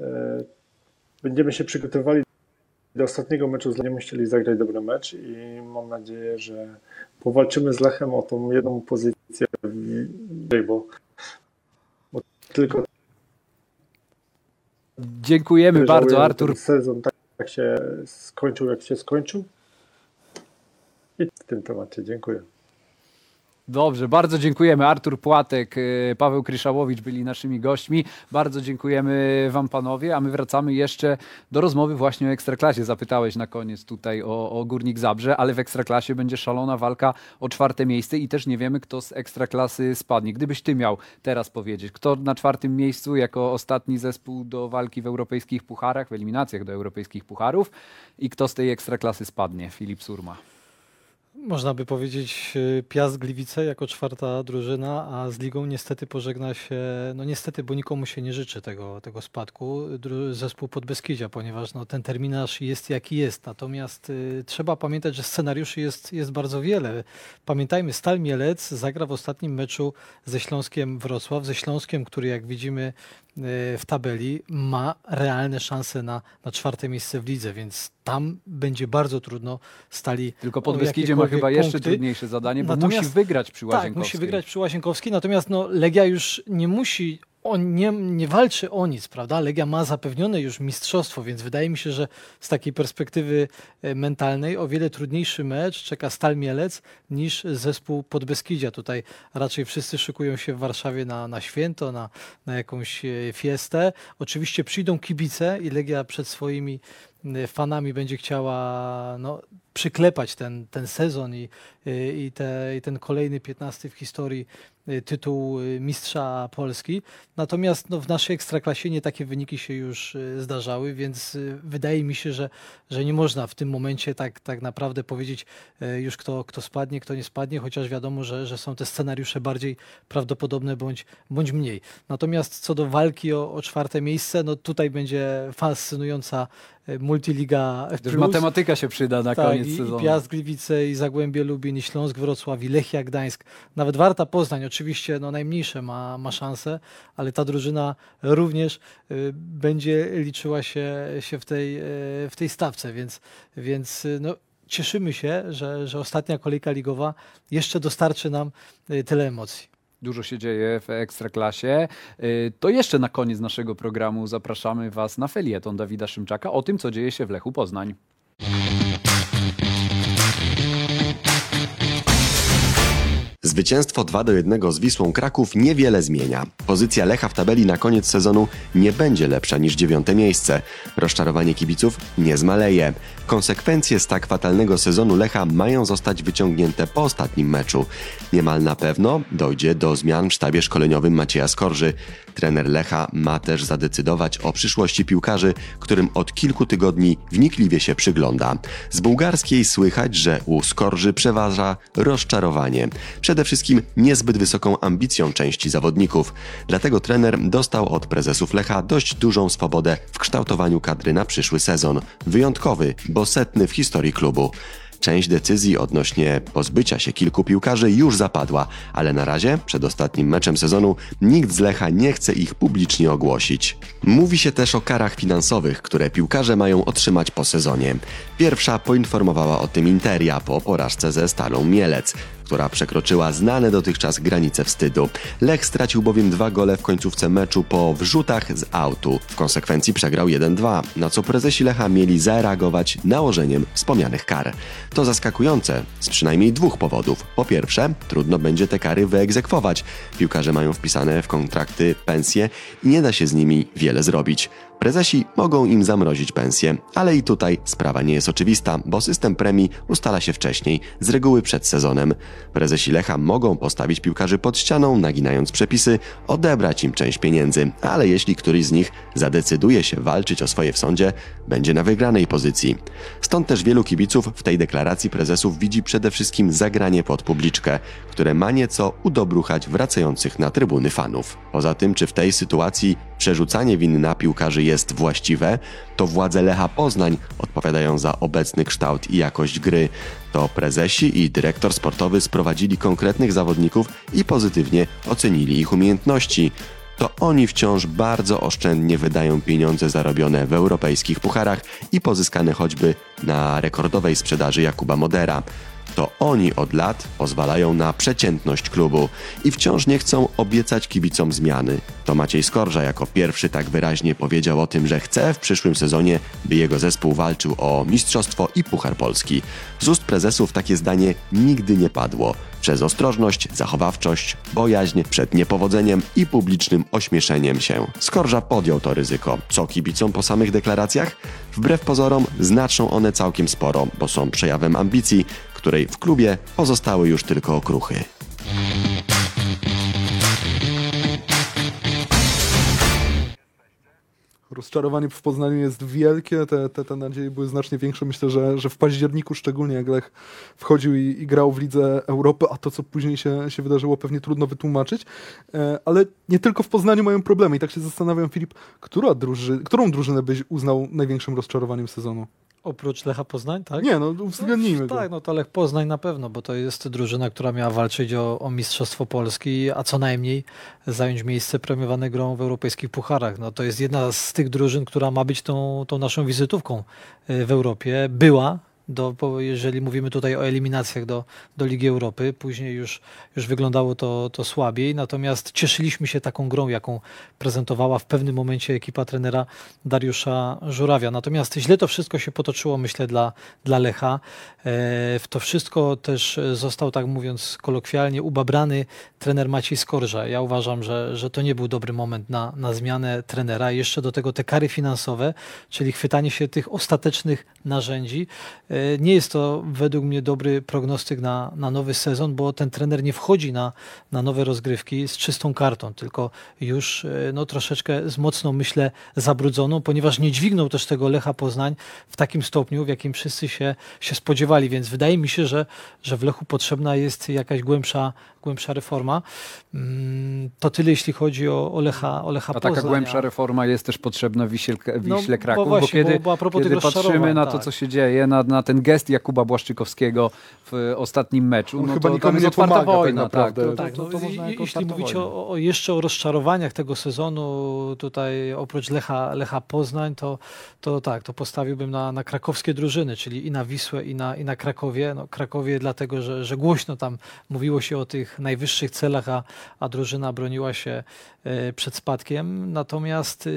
e, będziemy się przygotowywali do ostatniego meczu z Lechem. Chcieli zagrać dobry mecz i mam nadzieję, że powalczymy z Lechem o tą jedną pozycję, bo, bo tylko. Dziękujemy bardzo, Artur. Sezon tak, tak się skończył, jak się skończył. I w tym temacie dziękuję. Dobrze, bardzo dziękujemy. Artur Płatek, y, Paweł Kryszałowicz byli naszymi gośćmi. Bardzo dziękujemy Wam panowie, a my wracamy jeszcze do rozmowy właśnie o Ekstraklasie. Zapytałeś na koniec tutaj o, o Górnik Zabrze, ale w Ekstraklasie będzie szalona walka o czwarte miejsce i też nie wiemy, kto z Ekstraklasy spadnie. Gdybyś Ty miał teraz powiedzieć, kto na czwartym miejscu jako ostatni zespół do walki w europejskich pucharach, w eliminacjach do europejskich pucharów i kto z tej Ekstraklasy spadnie? Filip Surma można by powiedzieć, y, Piast Gliwice jako czwarta drużyna, a z ligą niestety pożegna się, no niestety, bo nikomu się nie życzy tego, tego spadku, zespół Podbeskidzia, ponieważ no, ten terminarz jest jaki jest. Natomiast y, trzeba pamiętać, że scenariuszy jest, jest bardzo wiele. Pamiętajmy, Stal Mielec zagra w ostatnim meczu ze Śląskiem Wrocław, ze Śląskiem, który jak widzimy w tabeli ma realne szanse na, na czwarte miejsce w lidze, więc tam będzie bardzo trudno stali. Tylko pod Beskidzie ma chyba jeszcze punkty. trudniejsze zadanie, bo natomiast, musi wygrać przy Łazienkowskiej. Tak, musi wygrać przy Łazienkowskiej, natomiast no, Legia już nie musi on nie, nie walczy o nic, prawda? Legia ma zapewnione już mistrzostwo, więc wydaje mi się, że z takiej perspektywy e, mentalnej o wiele trudniejszy mecz czeka Stal Mielec niż zespół Podbeskidzia. Tutaj raczej wszyscy szykują się w Warszawie na, na święto, na, na jakąś e, fiestę. Oczywiście przyjdą kibice i Legia przed swoimi fanami będzie chciała no, przyklepać ten, ten sezon i, i, te, i ten kolejny 15 w historii Y, tytuł y, mistrza Polski. Natomiast no, w naszej ekstraklasie nie takie wyniki się już y, zdarzały, więc wydaje mi się, że, że nie można w tym momencie tak, tak naprawdę powiedzieć już kto, kto spadnie, kto nie spadnie, chociaż wiadomo, że, że są te scenariusze bardziej prawdopodobne bądź, bądź mniej. Natomiast co do walki o, o czwarte miejsce, no tutaj będzie fascynująca Multiliga Już matematyka się przyda na tak, koniec sezonu. I Piast Gliwice, i Zagłębie Lubin, i Śląsk Wrocław, i Lechia Gdańsk. Nawet Warta Poznań oczywiście no, najmniejsze ma, ma szanse, ale ta drużyna również y, będzie liczyła się, się w, tej, y, w tej stawce, więc, więc y, no, cieszymy się, że, że ostatnia kolejka ligowa jeszcze dostarczy nam y, tyle emocji dużo się dzieje w Ekstraklasie. Y, to jeszcze na koniec naszego programu zapraszamy Was na felieton Dawida Szymczaka o tym, co dzieje się w Lechu Poznań. Zwycięstwo 2 do 1 z Wisłą Kraków niewiele zmienia. Pozycja Lecha w tabeli na koniec sezonu nie będzie lepsza niż dziewiąte miejsce. Rozczarowanie kibiców nie zmaleje. Konsekwencje z tak fatalnego sezonu Lecha mają zostać wyciągnięte po ostatnim meczu. Niemal na pewno dojdzie do zmian w sztabie szkoleniowym Macieja Skorży. Trener Lecha ma też zadecydować o przyszłości piłkarzy, którym od kilku tygodni wnikliwie się przygląda. Z bułgarskiej słychać, że u Skorży przeważa rozczarowanie. Przede wszystkim niezbyt wysoką ambicją części zawodników. Dlatego trener dostał od prezesów Lecha dość dużą swobodę w kształtowaniu kadry na przyszły sezon. Wyjątkowy, bo setny w historii klubu. Część decyzji odnośnie pozbycia się kilku piłkarzy już zapadła, ale na razie, przed ostatnim meczem sezonu, nikt z Lecha nie chce ich publicznie ogłosić. Mówi się też o karach finansowych, które piłkarze mają otrzymać po sezonie. Pierwsza poinformowała o tym Interia po porażce ze Stalą Mielec. Która przekroczyła znane dotychczas granice wstydu. Lech stracił bowiem dwa gole w końcówce meczu po wrzutach z autu. W konsekwencji przegrał 1-2, na co prezesi Lecha mieli zareagować nałożeniem wspomnianych kar. To zaskakujące z przynajmniej dwóch powodów. Po pierwsze, trudno będzie te kary wyegzekwować. Piłkarze mają wpisane w kontrakty pensje i nie da się z nimi wiele zrobić. Prezesi mogą im zamrozić pensję, ale i tutaj sprawa nie jest oczywista, bo system premii ustala się wcześniej, z reguły przed sezonem. Prezesi Lecha mogą postawić piłkarzy pod ścianą, naginając przepisy, odebrać im część pieniędzy, ale jeśli któryś z nich zadecyduje się walczyć o swoje w sądzie, będzie na wygranej pozycji. Stąd też wielu kibiców w tej deklaracji prezesów widzi przede wszystkim zagranie pod publiczkę, które ma nieco udobruchać wracających na trybuny fanów. Poza tym, czy w tej sytuacji przerzucanie winy na piłkarzy jest właściwe, to władze Lecha Poznań odpowiadają za obecny kształt i jakość gry. To prezesi i dyrektor sportowy sprowadzili konkretnych zawodników i pozytywnie ocenili ich umiejętności. To oni wciąż bardzo oszczędnie wydają pieniądze zarobione w europejskich pucharach i pozyskane choćby na rekordowej sprzedaży Jakuba Modera to oni od lat pozwalają na przeciętność klubu i wciąż nie chcą obiecać kibicom zmiany. To Maciej Skorża jako pierwszy tak wyraźnie powiedział o tym, że chce w przyszłym sezonie, by jego zespół walczył o mistrzostwo i Puchar Polski. Z ust prezesów takie zdanie nigdy nie padło. Przez ostrożność, zachowawczość, bojaźń przed niepowodzeniem i publicznym ośmieszeniem się. Skorża podjął to ryzyko. Co kibicom po samych deklaracjach? Wbrew pozorom znaczą one całkiem sporo, bo są przejawem ambicji, której w klubie pozostały już tylko okruchy. Rozczarowanie w Poznaniu jest wielkie, te, te, te nadzieje były znacznie większe. Myślę, że, że w październiku szczególnie jak Lech wchodził i, i grał w Lidze Europy, a to co później się, się wydarzyło pewnie trudno wytłumaczyć. E, ale nie tylko w Poznaniu mają problemy i tak się zastanawiam Filip, która druży, którą drużynę byś uznał największym rozczarowaniem sezonu? Oprócz Lecha Poznań, tak? Nie, no uwzględnijmy no. Tak, no to Lech Poznań na pewno, bo to jest drużyna, która miała walczyć o, o Mistrzostwo Polski, a co najmniej zająć miejsce premiowane grą w europejskich pucharach. No to jest jedna z tych drużyn, która ma być tą, tą naszą wizytówką y, w Europie. Była, do, jeżeli mówimy tutaj o eliminacjach do, do Ligi Europy. Później już, już wyglądało to, to słabiej, natomiast cieszyliśmy się taką grą, jaką prezentowała w pewnym momencie ekipa trenera Dariusza Żurawia. Natomiast źle to wszystko się potoczyło, myślę, dla, dla Lecha. E, w to wszystko też został, tak mówiąc kolokwialnie, ubabrany trener Maciej Skorża. Ja uważam, że, że to nie był dobry moment na, na zmianę trenera. Jeszcze do tego te kary finansowe, czyli chwytanie się tych ostatecznych narzędzi. E, nie jest to według mnie dobry prognostyk na, na nowy sezon, bo ten trener nie wchodzi na, na nowe rozgrywki z czystą kartą, tylko już e, no, troszeczkę z mocną, myślę, zabrudzoną, ponieważ nie dźwignął też tego Lecha Poznań w takim stopniu, w jakim wszyscy się, się spodziewali. Więc wydaje mi się, że, że w Lechu potrzebna jest jakaś głębsza, głębsza reforma. Mm, to tyle, jeśli chodzi o, o Lecha, o Lecha A taka Poznań. głębsza reforma jest też potrzebna Wiśle, No, Wiśle bo Kraków, bo, właśnie, kiedy, bo- bo kiedy patrzymy na to, tak. co się dzieje, na, na ten gest Jakuba Błaszczykowskiego ostatnim meczu, On no chyba to tam jest nie otwarta pomaga tak wojna. naprawdę. Tak, to, Tak, to, to, no, to i- można jako jeśli wojna. o, o jeszcze o rozczarowaniach tego sezonu, tutaj oprócz Lecha, Lecha Poznań, to, to tak, to postawiłbym na, na krakowskie drużyny, czyli i na Wisłę, i na, i na Krakowie. No, Krakowie dlatego, że, że głośno tam mówiło się o tych najwyższych celach, a, a drużyna broniła się e, przed spadkiem. Natomiast e,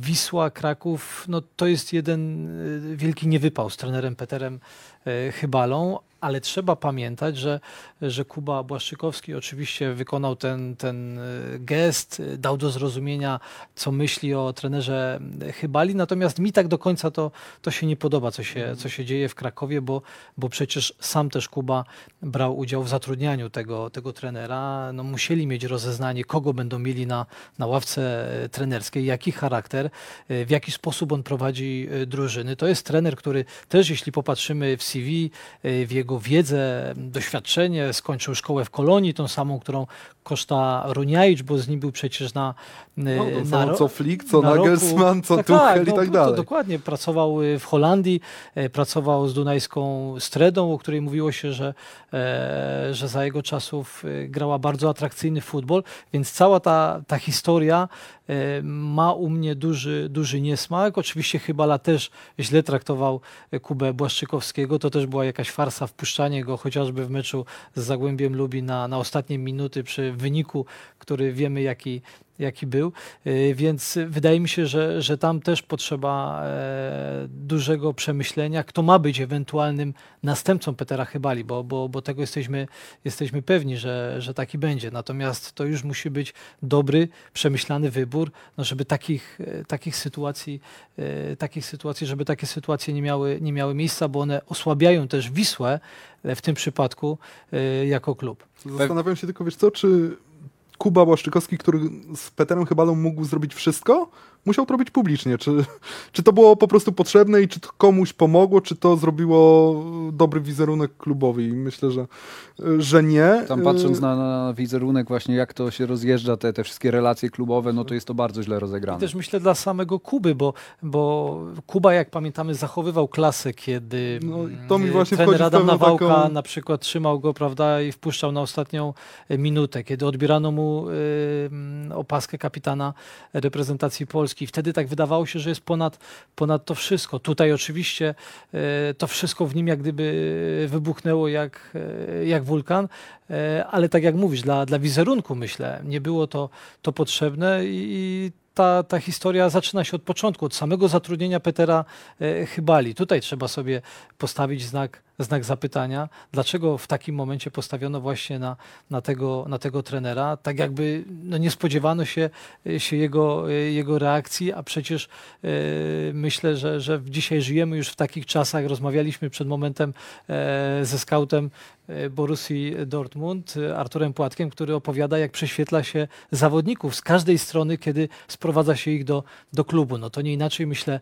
Wisła, Kraków, no to jest jeden e, wielki niewypał z trenerem Peterem e, Chybalą, 뭐 ale trzeba pamiętać, że, że Kuba Błaszczykowski oczywiście wykonał ten, ten e, gest, e, dał do zrozumienia, co myśli o trenerze Chybali, natomiast mi tak do końca to, to się nie podoba, co się, co się dzieje w Krakowie, bo, bo przecież sam też Kuba brał udział w zatrudnianiu tego, tego trenera. No, musieli mieć rozeznanie, kogo będą mieli na, na ławce e, trenerskiej, jaki charakter, e, w jaki sposób on prowadzi e, drużyny. To jest trener, który też, jeśli popatrzymy w CV, e, w jego wiedzę, doświadczenie, skończył szkołę w Kolonii, tą samą, którą koszta Runiajcz, bo z nim był przecież na, e, No, na ro- co Flick, co na roku- Nagelsmann, co tak, Tuchel tak, i tak no, dalej. To dokładnie. Pracował y, w Holandii, e, pracował z Dunajską Stredą, o której mówiło się, że, e, że za jego czasów e, grała bardzo atrakcyjny futbol, więc cała ta, ta historia e, ma u mnie duży, duży niesmak. Oczywiście Chybala też źle traktował Kubę Błaszczykowskiego. To też była jakaś farsa, wpuszczanie go chociażby w meczu z Zagłębiem Lubi na, na ostatnie minuty przy wyniku, który wiemy jaki, jaki był. Y, więc wydaje mi się, że, że tam też potrzeba e, dużego przemyślenia, kto ma być ewentualnym następcą Petera Chybali, bo, bo, bo tego jesteśmy, jesteśmy pewni, że, że taki będzie. Natomiast to już musi być dobry, przemyślany wybór, no żeby takich, e, takich sytuacji, e, takich sytuacji, żeby takie sytuacje nie miały, nie miały miejsca, bo one osłabiają też Wisłę w tym przypadku jako klub. Zastanawiam się tylko, wiesz co, czy Kuba Błaszczykowski, który z Peterem Chybalą mógł zrobić wszystko, musiał to robić publicznie. Czy, czy to było po prostu potrzebne i czy to komuś pomogło, czy to zrobiło dobry wizerunek klubowy? I myślę, że, że nie. Tam patrząc na, na wizerunek właśnie, jak to się rozjeżdża, te, te wszystkie relacje klubowe, no to jest to bardzo źle rozegrane. I też myślę dla samego Kuby, bo, bo Kuba, jak pamiętamy, zachowywał klasę, kiedy no, to mi mm, właśnie trener Adam Nawałka taką... na przykład trzymał go, prawda, i wpuszczał na ostatnią e, minutę, kiedy odbierano mu y, opaskę kapitana reprezentacji Polski Polski. Wtedy tak wydawało się, że jest ponad, ponad to wszystko. Tutaj oczywiście e, to wszystko w nim jak gdyby wybuchnęło jak, e, jak wulkan, e, ale tak jak mówisz, dla, dla wizerunku myślę, nie było to, to potrzebne i ta, ta historia zaczyna się od początku, od samego zatrudnienia Petera Chybali. Tutaj trzeba sobie postawić znak znak zapytania, dlaczego w takim momencie postawiono właśnie na, na, tego, na tego trenera. Tak jakby no nie spodziewano się, się jego, jego reakcji, a przecież e, myślę, że, że dzisiaj żyjemy już w takich czasach. Rozmawialiśmy przed momentem e, ze skautem e, Borussii Dortmund, Arturem Płatkiem, który opowiada, jak prześwietla się zawodników z każdej strony, kiedy sprowadza się ich do, do klubu. No to nie inaczej, myślę,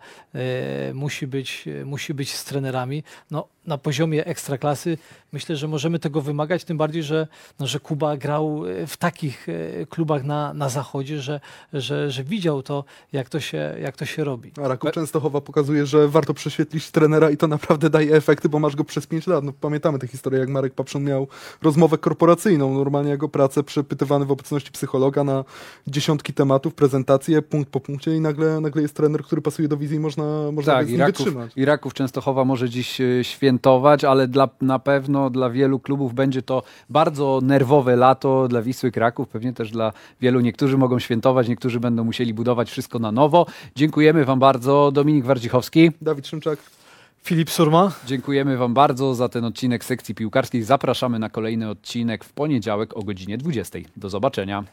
musi być, musi być z trenerami. No, na poziomie ekstraklasy myślę, że możemy tego wymagać, tym bardziej, że, no, że Kuba grał e, w takich e, klubach na, na zachodzie, że, że, że widział to jak, to, się, jak to się robi. A Raków Częstochowa pokazuje, że warto prześwietlić trenera i to naprawdę daje efekty, bo masz go przez 5 lat. No, pamiętamy tę historię, jak Marek Papszon miał rozmowę korporacyjną, normalnie jego pracę przepytywany w obecności psychologa na dziesiątki tematów, prezentacje, punkt po punkcie i nagle, nagle jest trener, który pasuje do wizji i można, można tak, i Raków, wytrzymać. I Raków Częstochowa może dziś e, świętować, ale dla, na pewno dla wielu klubów będzie to bardzo nerwowe lato, dla Wisły Kraków, pewnie też dla wielu. Niektórzy mogą świętować, niektórzy będą musieli budować wszystko na nowo. Dziękujemy Wam bardzo. Dominik Wardzichowski. Dawid Szymczak. Filip Surma. Dziękujemy Wam bardzo za ten odcinek sekcji piłkarskiej. Zapraszamy na kolejny odcinek w poniedziałek o godzinie 20. Do zobaczenia.